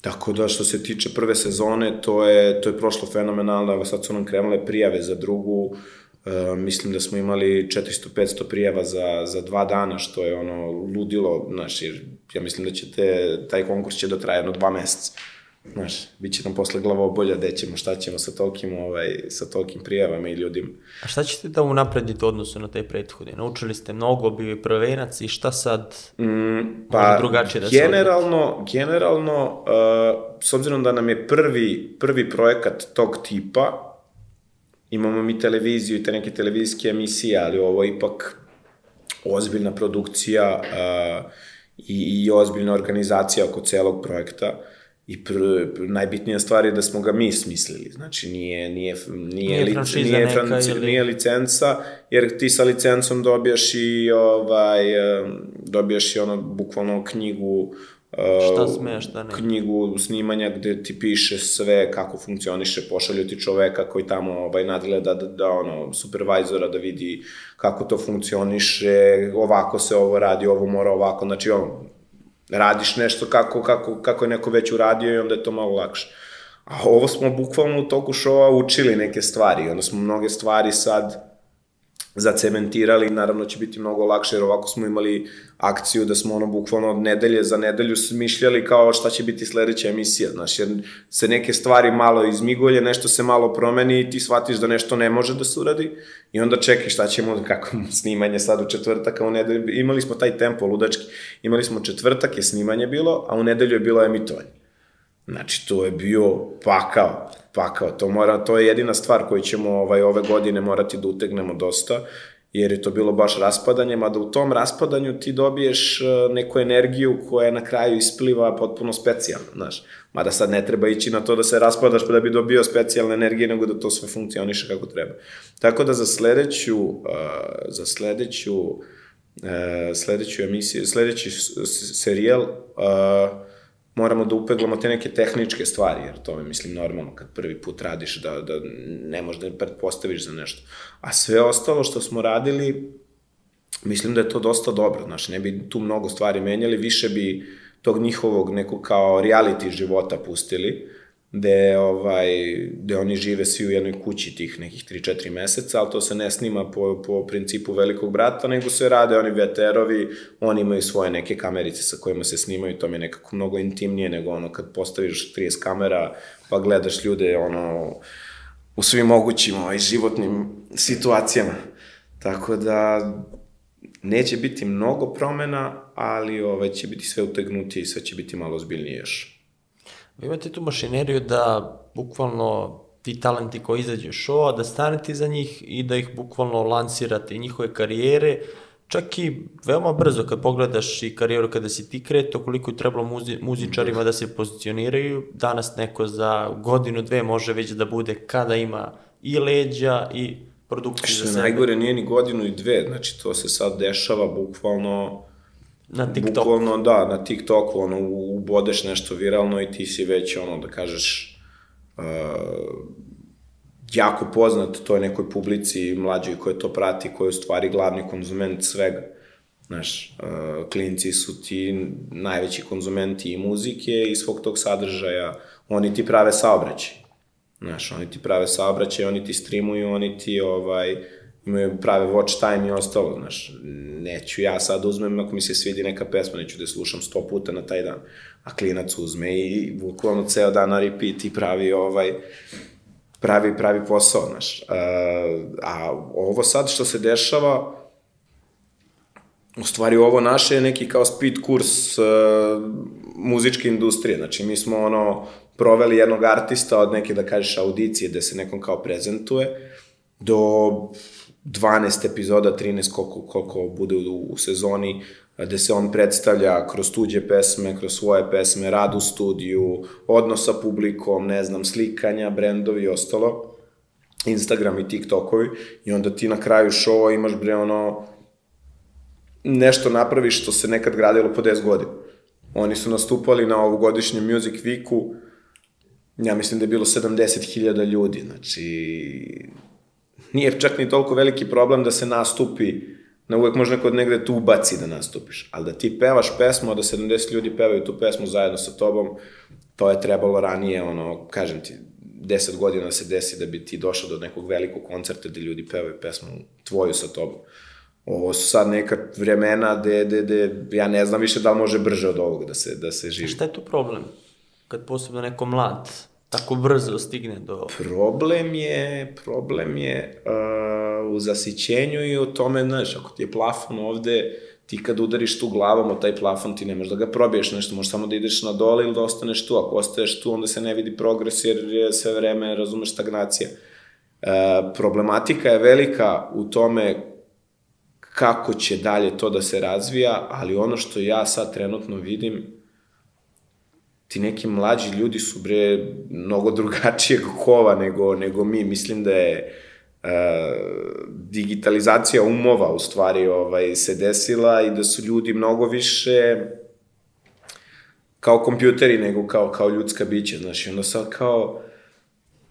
Tako da što se tiče prve sezone, to je, to je prošlo fenomenalno, sad su nam krenule prijave za drugu, Uh, mislim da smo imali 400-500 prijava za, za dva dana, što je ono ludilo, znaš, jer ja mislim da će te, taj konkurs će da traje jedno dva meseca. Znaš, bit će nam posle glavobolja, gde ćemo, šta ćemo sa tolkim, ovaj, sa tolkim prijavama i ljudima. A šta ćete da unapredite odnosu na te prethodne? Naučili ste mnogo, bio je prvenac i šta sad Mm, može pa, drugačije da se generalno, generalno, uh, s obzirom da nam je prvi, prvi projekat tog tipa, imamo mi televiziju i te neke televizijske emisije, ali ovo je ipak ozbiljna produkcija uh, i, i ozbiljna organizacija oko celog projekta. I pr, pr, najbitnija stvar je da smo ga mi smislili. Znači, nije, nije, nije, Nije lic, nije, franci, ili- nije licenca, jer ti sa licencom dobijaš i, ovaj, dobijaš i ono, bukvalno knjigu Šta sme, šta ne. knjigu snimanja gde ti piše sve kako funkcioniše, pošalju ti čoveka koji tamo ovaj, nadgleda da, da ono, supervajzora da vidi kako to funkcioniše, ovako se ovo radi, ovo mora ovako, znači ono, radiš nešto kako, kako, kako je neko već uradio i onda je to malo lakše. A ovo smo bukvalno u toku šova učili neke stvari, onda smo mnoge stvari sad zacementirali, naravno će biti mnogo lakše, jer ovako smo imali akciju da smo ono bukvalno od nedelje za nedelju smišljali kao šta će biti sledeća emisija, znaš, jer se neke stvari malo izmigolje, nešto se malo promeni i ti shvatiš da nešto ne može da se uradi i onda čekaj šta ćemo, kako snimanje sad u četvrtak, a u nedelju, imali smo taj tempo ludački, imali smo četvrtak je snimanje bilo, a u nedelju je bilo emitovanje. Znači, to je bio pakao, pakao. To, mora, to je jedina stvar koju ćemo ovaj, ove godine morati da utegnemo dosta, jer je to bilo baš raspadanje, mada u tom raspadanju ti dobiješ e, neku energiju koja na kraju ispliva potpuno specijalno, znaš. Mada sad ne treba ići na to da se raspadaš pa da bi dobio specijalne energije, nego da to sve funkcioniše kako treba. Tako da za sledeću, uh, za sledeću, uh, sledeću emisiju, sledeći serijal, uh, moramo da upeglamo te neke tehničke stvari, jer to je, mislim, normalno kad prvi put radiš da, da ne možeš da pretpostaviš za nešto. A sve ostalo što smo radili, mislim da je to dosta dobro, znaš, ne bi tu mnogo stvari menjali, više bi tog njihovog nekog kao reality života pustili, gde, ovaj, gde oni žive svi u jednoj kući tih nekih 3-4 meseca, ali to se ne snima po, po principu velikog brata, nego se rade oni veterovi, oni imaju svoje neke kamerice sa kojima se snimaju, to mi je nekako mnogo intimnije nego ono kad postaviš 30 kamera pa gledaš ljude ono u svim mogućim ovaj, životnim situacijama. Tako da neće biti mnogo promena, ali ovaj, će biti sve utegnutije i sve će biti malo zbiljnije još. Vi imate tu mašineriju da bukvalno ti talenti koji izađu šova, da stanete za njih i da ih bukvalno lansirate i njihove karijere, čak i veoma brzo kad pogledaš i karijeru kada si ti kreto, koliko je trebalo muzi, muzičarima da se pozicioniraju, danas neko za godinu, dve može već da bude kada ima i leđa i produkciju Što za sebe. najgore, nije ni godinu i dve, znači to se sad dešava bukvalno Na TikToku. Bukvalno, da, na TikToku, ono, ubodeš nešto viralno i ti si već, ono, da kažeš, uh, jako poznat toj nekoj publici mlađoj koja to prati, koja je u stvari glavni konzument svega. Znaš, uh, klinci su ti najveći konzumenti i muzike i svog tog sadržaja, oni ti prave saobraćaj. Znaš, oni ti prave saobraćaj, oni ti streamuju, oni ti, ovaj, imaju prave watch time i ostalo, znaš, neću ja sad uzmem, ako mi se svidi neka pesma, neću da je slušam sto puta na taj dan, a klinac uzme i bukvalno ceo dan na repeat i pravi ovaj, pravi, pravi posao, znaš. A, a ovo sad što se dešava, u stvari ovo naše je neki kao speed kurs uh, muzičke industrije, znači mi smo ono proveli jednog artista od neke da kažeš audicije gde se nekom kao prezentuje do 12 epizoda, 13 koliko, koliko bude u, u sezoni, gde se on predstavlja kroz tuđe pesme, kroz svoje pesme, rad u studiju, odnos sa publikom, ne znam, slikanja, brendovi i ostalo, Instagram i TikTokovi, i onda ti na kraju šova imaš bre ono, nešto napraviš što se nekad gradilo po 10 godina. Oni su nastupali na ovogodišnjem Music Weeku, ja mislim da je bilo 70.000 ljudi, znači nije čak ni toliko veliki problem da se nastupi, na uvek može neko negde tu ubaci da nastupiš, ali da ti pevaš pesmu, a da 70 ljudi pevaju tu pesmu zajedno sa tobom, to je trebalo ranije, ono, kažem ti, 10 godina da se desi da bi ti došao do nekog velikog koncerta gde ljudi pevaju pesmu tvoju sa tobom. Ovo su sad neka vremena gde, gde, gde ja ne znam više da li može brže od ovog da se, da se živi. Šta je tu problem? Kad posebno neko mlad tako brzo stigne do... Problem je, problem je uh, u zasićenju i u tome, znaš, ako ti je plafon ovde, ti kad udariš tu glavom o taj plafon, ti ne možeš da ga probiješ nešto, možeš samo da ideš na dole ili da ostaneš tu. Ako ostaješ tu, onda se ne vidi progres jer je sve vreme, razumeš, stagnacija. Uh, problematika je velika u tome kako će dalje to da se razvija, ali ono što ja sad trenutno vidim, ti neki mlađi ljudi su bre mnogo drugačijeg kova nego, nego mi. Mislim da je uh, digitalizacija umova u stvari ovaj, se desila i da su ljudi mnogo više kao kompjuteri nego kao, kao ljudska bića. Znaš, i onda sad kao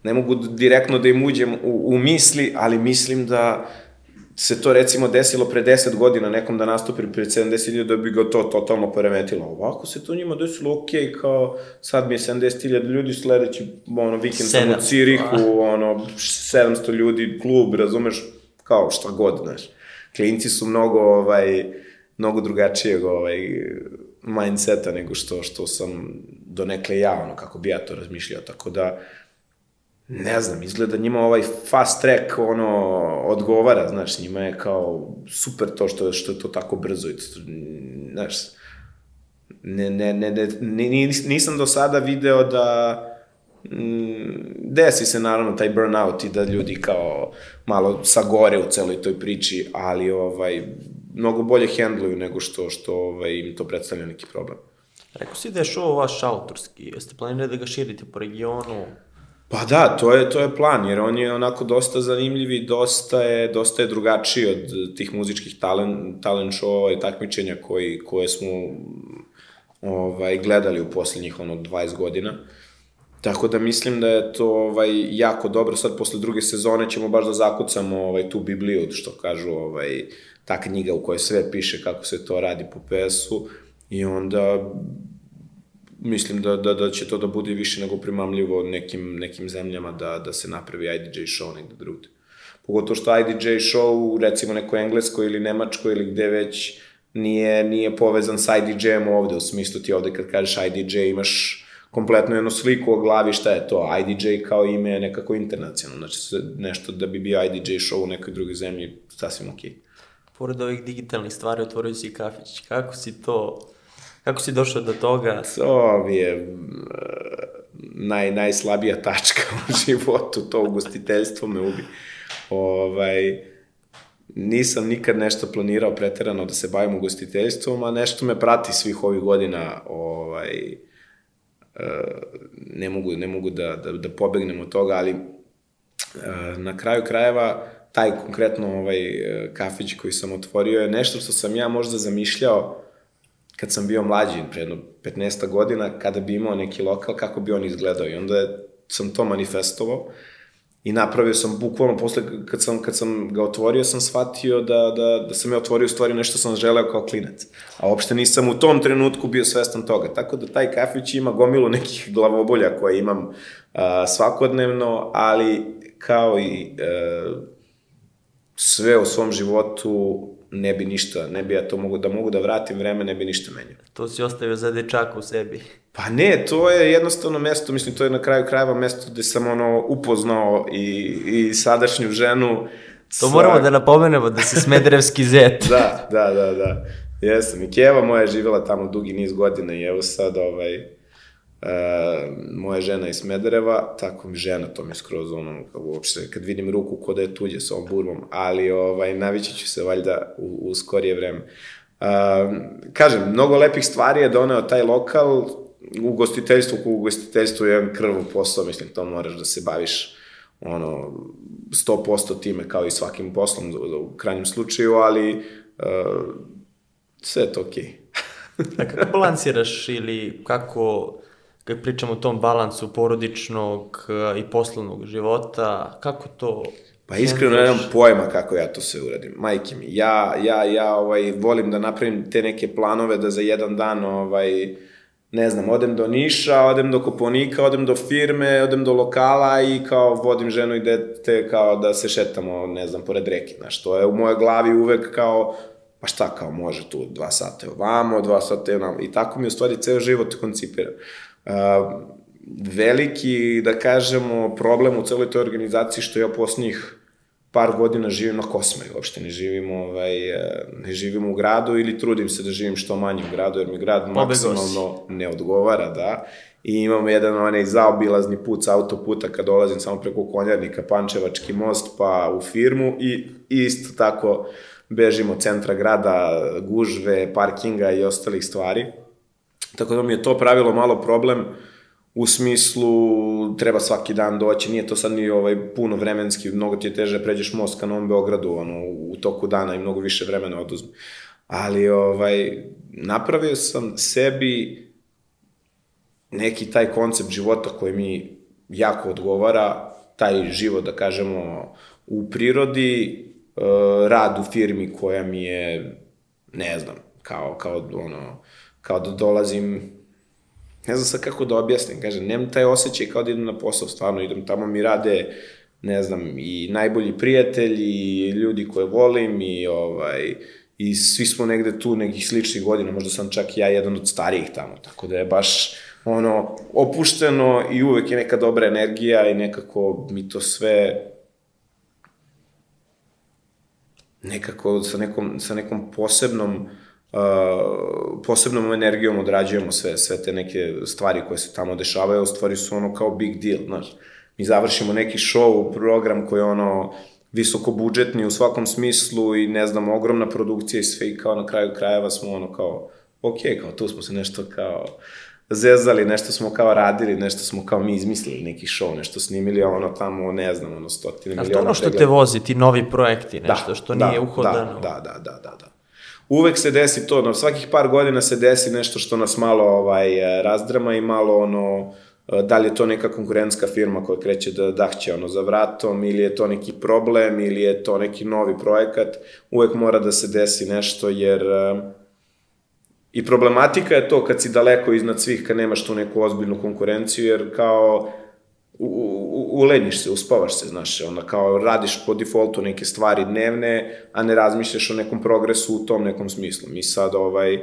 ne mogu direktno da im uđem u, u misli, ali mislim da se to recimo desilo pre 10 godina nekom da nastupi pred 70.000 da bi ga to totalno poremetilo. Ovako se to njima desilo ok, kao sad mi je 70.000 ljudi, sledeći ono, vikend sam u Cirihu, ono, 700 ljudi, klub, razumeš, kao šta god, znaš. Klinci su mnogo, ovaj, mnogo drugačijeg ovaj, mindseta nego što, što sam donekle ja, ono, kako bi ja to razmišljao, tako da, ne znam, izgleda njima ovaj fast track, ono, odgovara, znaš, njima je kao super to što, što je to tako brzo, i, znaš, ne, ne, ne, ne, nis, nisam do sada video da mm, desi se naravno taj burnout i da ljudi kao malo sagore u celoj toj priči, ali ovaj, mnogo bolje hendluju nego što, što ovaj, im to predstavlja neki problem. Rekao si da je show vaš autorski, jeste planirali da ga širite po regionu? Pa da, to je, to je plan, jer on je onako dosta zanimljiv i dosta je, dosta je drugačiji od tih muzičkih talent, talent show i takmičenja koji, koje smo ovaj, gledali u poslednjih ono 20 godina. Tako da mislim da je to ovaj, jako dobro. Sad posle druge sezone ćemo baš da zakucamo ovaj, tu Bibliju, što kažu ovaj, ta knjiga u kojoj sve piše kako se to radi po PS-u i onda mislim da, da, da će to da bude više nego primamljivo nekim, nekim zemljama da, da se napravi IDJ show negde drugde. Pogotovo što IDJ show, recimo neko englesko ili nemačko ili gde već, nije, nije povezan sa IDJ-em ovde, u smislu ti ovde kad kažeš IDJ imaš kompletno jednu sliku o glavi šta je to. IDJ kao ime je nekako internacionalno, znači nešto da bi bio IDJ show u nekoj drugoj zemlji, sasvim okej. Okay. Pored ovih digitalnih stvari otvorio si i kafić. Kako si to Kako si došao do toga? To mi je uh, naj, najslabija tačka u životu, to ugostiteljstvo me ubi. Ovaj, nisam nikad nešto planirao preterano da se bavim ugostiteljstvom, a nešto me prati svih ovih godina, ovaj, uh, ne mogu, ne mogu da, da, da pobegnem od toga, ali uh, na kraju krajeva taj konkretno ovaj kafić koji sam otvorio je nešto što sam ja možda zamišljao kad sam bio mlađi, pre jedno 15 godina, kada bi imao neki lokal, kako bi on izgledao. I onda je, sam to manifestovao i napravio sam bukvalno posle kad sam, kad sam ga otvorio sam shvatio da, da, da sam je otvorio stvari nešto sam želeo kao klinac. A uopšte nisam u tom trenutku bio svestan toga. Tako da taj kafić ima gomilu nekih glavobolja koje imam uh, svakodnevno, ali kao i uh, sve u svom životu ne bi ništa, ne bi ja to mogu da mogu da vratim vreme, ne bi ništa menjao. To si ostavio za dečaka u sebi. Pa ne, to je jednostavno mesto, mislim, to je na kraju krajeva mesto gde sam ono upoznao i, i sadašnju ženu. To sa... moramo da napomenemo, da si smederevski zet. da, da, da, da. Jesam. I Keva moja je živjela tamo dugi niz godina i evo sad ovaj, e, moja žena iz Smedereva, tako mi žena, to mi skroz ono, uopšte, kad vidim ruku kod da je tuđe sa ovom burbom, ali ovaj, navići ću se valjda u, u skorije vreme. Uh, kažem, mnogo lepih stvari je doneo taj lokal, u gostiteljstvu, u gostiteljstvu je jedan posao, mislim, to moraš da se baviš ono, 100% time kao i svakim poslom u krajnjem slučaju, ali uh, sve je to okej. Okay. A kako balansiraš ili kako kad pričamo o tom balansu porodičnog eh, i poslovnog života, kako to Pa iskreno nemam pojma kako ja to sve uradim. Majke mi, ja, ja, ja ovaj, volim da napravim te neke planove da za jedan dan, ovaj, ne znam, odem do Niša, odem do Koponika, odem do firme, odem do lokala i kao vodim ženu i dete kao da se šetamo, ne znam, pored reke. Znaš, to je u mojoj glavi uvek kao, pa šta kao može tu dva sata ovamo, dva sata ovamo. I tako mi u stvari ceo život koncipiram veliki, da kažemo, problem u celoj toj organizaciji što ja poslednjih par godina živim na Kosmaju, uopšte ne živim, ovaj, e, ne živim u gradu ili trudim se da živim što manje u gradu, jer mi grad maksimalno ne odgovara, da. I imamo jedan onaj zaobilazni put sa autoputa kad dolazim samo preko Konjarnika, Pančevački most, pa u firmu i isto tako bežim od centra grada, gužve, parkinga i ostalih stvari. Tako da mi je to pravilo malo problem u smislu treba svaki dan doći, nije to sad ni ovaj puno vremenski, mnogo ti je teže pređeš most ka Novom Beogradu ono, u toku dana i mnogo više vremena oduzme. Ali ovaj, napravio sam sebi neki taj koncept života koji mi jako odgovara, taj život, da kažemo, u prirodi, eh, rad u firmi koja mi je, ne znam, kao, kao ono, kao da dolazim, ne znam sad kako da objasnim, kažem, nemam taj osjećaj kao da idem na posao, stvarno idem tamo mi rade ne znam, i najbolji prijatelji, i ljudi koje volim, i ovaj, i svi smo negde tu nekih sličnih godina, možda sam čak ja jedan od starijih tamo, tako da je baš ono, opušteno i uvek je neka dobra energija i nekako mi to sve nekako sa nekom, sa nekom posebnom uh, posebnom energijom odrađujemo sve, sve te neke stvari koje se tamo dešavaju, u stvari su ono kao big deal, znaš. Mi završimo neki show, program koji je ono visoko budžetni u svakom smislu i ne znam, ogromna produkcija i sve i kao na kraju krajeva smo ono kao, ok, kao tu smo se nešto kao zezali, nešto smo kao radili, nešto smo kao mi izmislili neki show, nešto snimili, a ono tamo, ne znam, ono stotine miliona. A to ono što te vozi, ti novi projekti, nešto da, što nije da, uhodano. Da, da, da, da, da. Uvek se desi to, na svakih par godina se desi nešto što nas malo ovaj, razdrama i malo ono, da li je to neka konkurentska firma koja kreće da dahće ono za vratom ili je to neki problem ili je to neki novi projekat, uvek mora da se desi nešto jer i problematika je to kad si daleko iznad svih, kad nemaš tu neku ozbiljnu konkurenciju jer kao ulenjiš se, uspavaš se, znaš, onda kao radiš po defaultu neke stvari dnevne, a ne razmišljaš o nekom progresu u tom nekom smislu. Mi sad ovaj,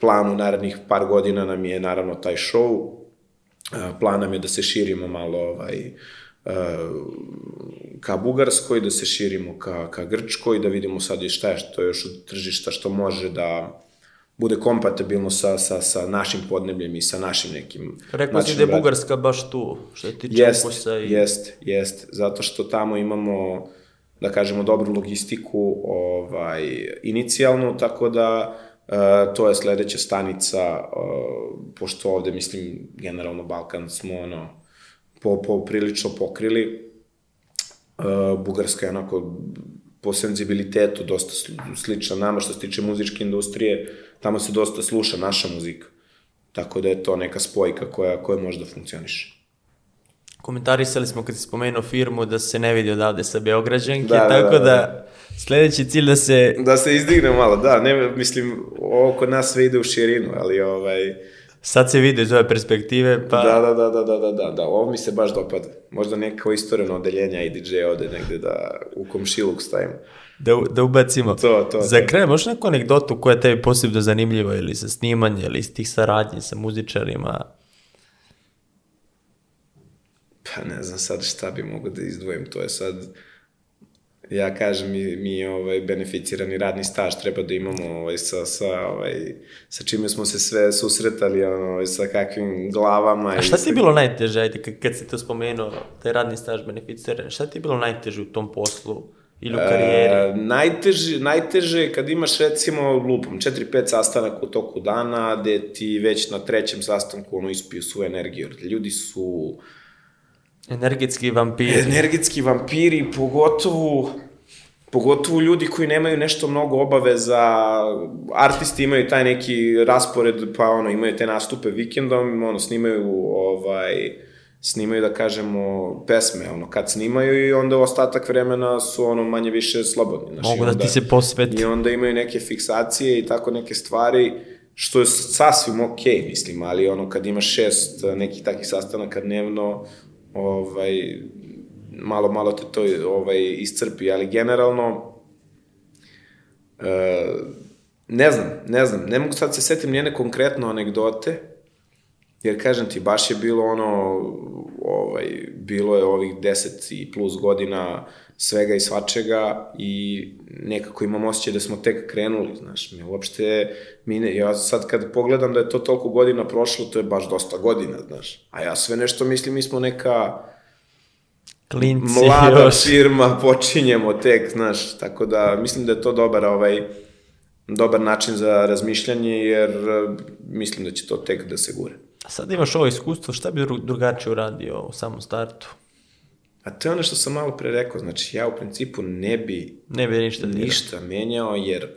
plan u narednih par godina nam je naravno taj show, plan nam je da se širimo malo ovaj, ka Bugarskoj, da se širimo ka, ka Grčkoj, da vidimo sad i šta je što je još od tržišta što može da bude kompatibilno sa, sa, sa našim podnebljem i sa našim nekim... Rekao si da je Bugarska baš tu, što je tiče jest, ukusa i... Jest, jest, zato što tamo imamo, da kažemo, dobru logistiku ovaj, inicijalnu, tako da uh, to je sledeća stanica, uh, pošto ovde, mislim, generalno Balkan smo ono, po, po prilično pokrili. Uh, Bugarska je onako po senzibilitetu dosta slična nama što se tiče muzičke industrije, tamo se dosta sluša naša muzika. Tako da je to neka spojka koja, koja može da funkcioniše. Komentarisali smo kad si spomenuo firmu da se ne vidi odavde sa Beograđanke, da, da, tako da, da, da sledeći cilj da se... Da se izdigne malo, da, ne, mislim, ovo kod nas sve ide u širinu, ali ovaj... Sad se vidi iz ove perspektive, pa... Da, da, da, da, da, da, da, da, ovo mi se baš dopada. Možda neko istoreno odeljenja i DJ ode negde da u komšiluk stavimo. Da, da ubacimo. To, to, Za kraj, možeš neku anegdotu koja je tebi posebno zanimljiva ili sa snimanje, ili iz tih saradnji sa muzičarima? Pa ne znam sad šta bi mogo da izdvojim, to je sad ja kažem mi, mi ovaj beneficirani radni staž treba da imamo ovaj sa sa ovaj sa čime smo se sve susretali ono ovaj, sa kakvim glavama A šta ti je bilo najteže ajde kad, kad si to spomenuo taj radni staž beneficiran šta ti je bilo najteže u tom poslu ili u karijeri? E, najteže, najteže je kad imaš recimo lupom 4-5 sastanaka u toku dana gde ti već na trećem sastanku ono ispiju svu energiju. Ljudi su Energetski vampiri. Energetski vampiri, pogotovo pogotovo ljudi koji nemaju nešto mnogo obaveza, artisti imaju taj neki raspored, pa ono, imaju te nastupe vikendom, ono, snimaju, ovaj, snimaju, da kažemo, pesme, ono, kad snimaju i onda ostatak vremena su, ono, manje više slobodni. Znači, Mogu da onda, ti se posveti. I onda imaju neke fiksacije i tako neke stvari, što je sasvim okej, okay, mislim, ali ono, kad imaš šest nekih takih sastanaka dnevno, ovaj, malo, malo te to ovaj, iscrpi, ali generalno e, ne znam, ne znam, ne mogu sad se setim njene konkretno anegdote, jer kažem ti, baš je bilo ono, ovaj, bilo je ovih 10 i plus godina svega i svačega i nekako imam osjećaj da smo tek krenuli, znaš, mi uopšte, mi ne, ja sad kad pogledam da je to toliko godina prošlo, to je baš dosta godina, znaš, a ja sve nešto mislim, mi smo neka Klinci mlada još. firma, počinjemo tek, znaš, tako da mislim da je to dobar ovaj, dobar način za razmišljanje, jer mislim da će to tek da se gure. Sad imaš ovo iskustvo, šta bi drugačije uradio u samom startu? A to je ono što sam malo pre rekao, znači ja u principu ne bi, ne bi ništa, ništa menjao, jer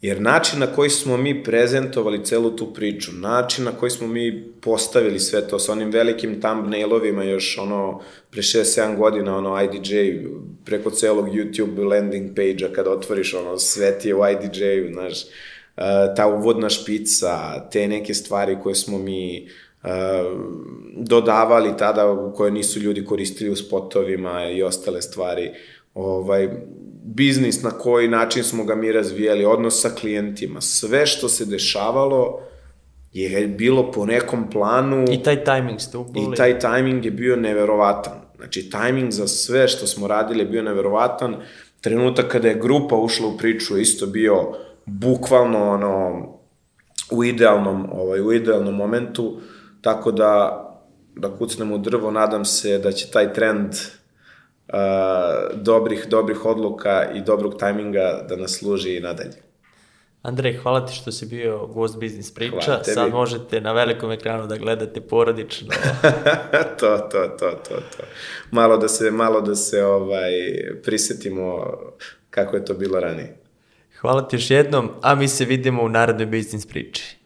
Jer način na koji smo mi prezentovali celu tu priču, način na koji smo mi postavili sve to sa onim velikim thumbnailovima još ono pre 6-7 godina, ono IDJ preko celog YouTube landing page-a kada otvoriš ono sve ti je u IDJ-u, znaš, ta uvodna špica, te neke stvari koje smo mi dodavali tada koje nisu ljudi koristili u spotovima i ostale stvari. Ovaj, biznis na koji način smo ga mi razvijali, odnos sa klijentima, sve što se dešavalo je bilo po nekom planu. I taj tajming ste upali. I taj tajming je bio neverovatan. Znači, tajming za sve što smo radili je bio neverovatan. Trenutak kada je grupa ušla u priču je isto bio bukvalno ono, u idealnom, ovaj, u idealnom momentu, tako da da kucnemo u drvo, nadam se da će taj trend uh, dobrih, dobrih odluka i dobrog tajminga da nas služi i nadalje. Andrej, hvala ti što si bio gost Biznis priča. Sad možete na velikom ekranu da gledate porodično. to, to, to, to, to. Malo da se, malo da se ovaj, prisetimo kako je to bilo ranije. Hvala ti još jednom, a mi se vidimo u narednoj Biznis priči.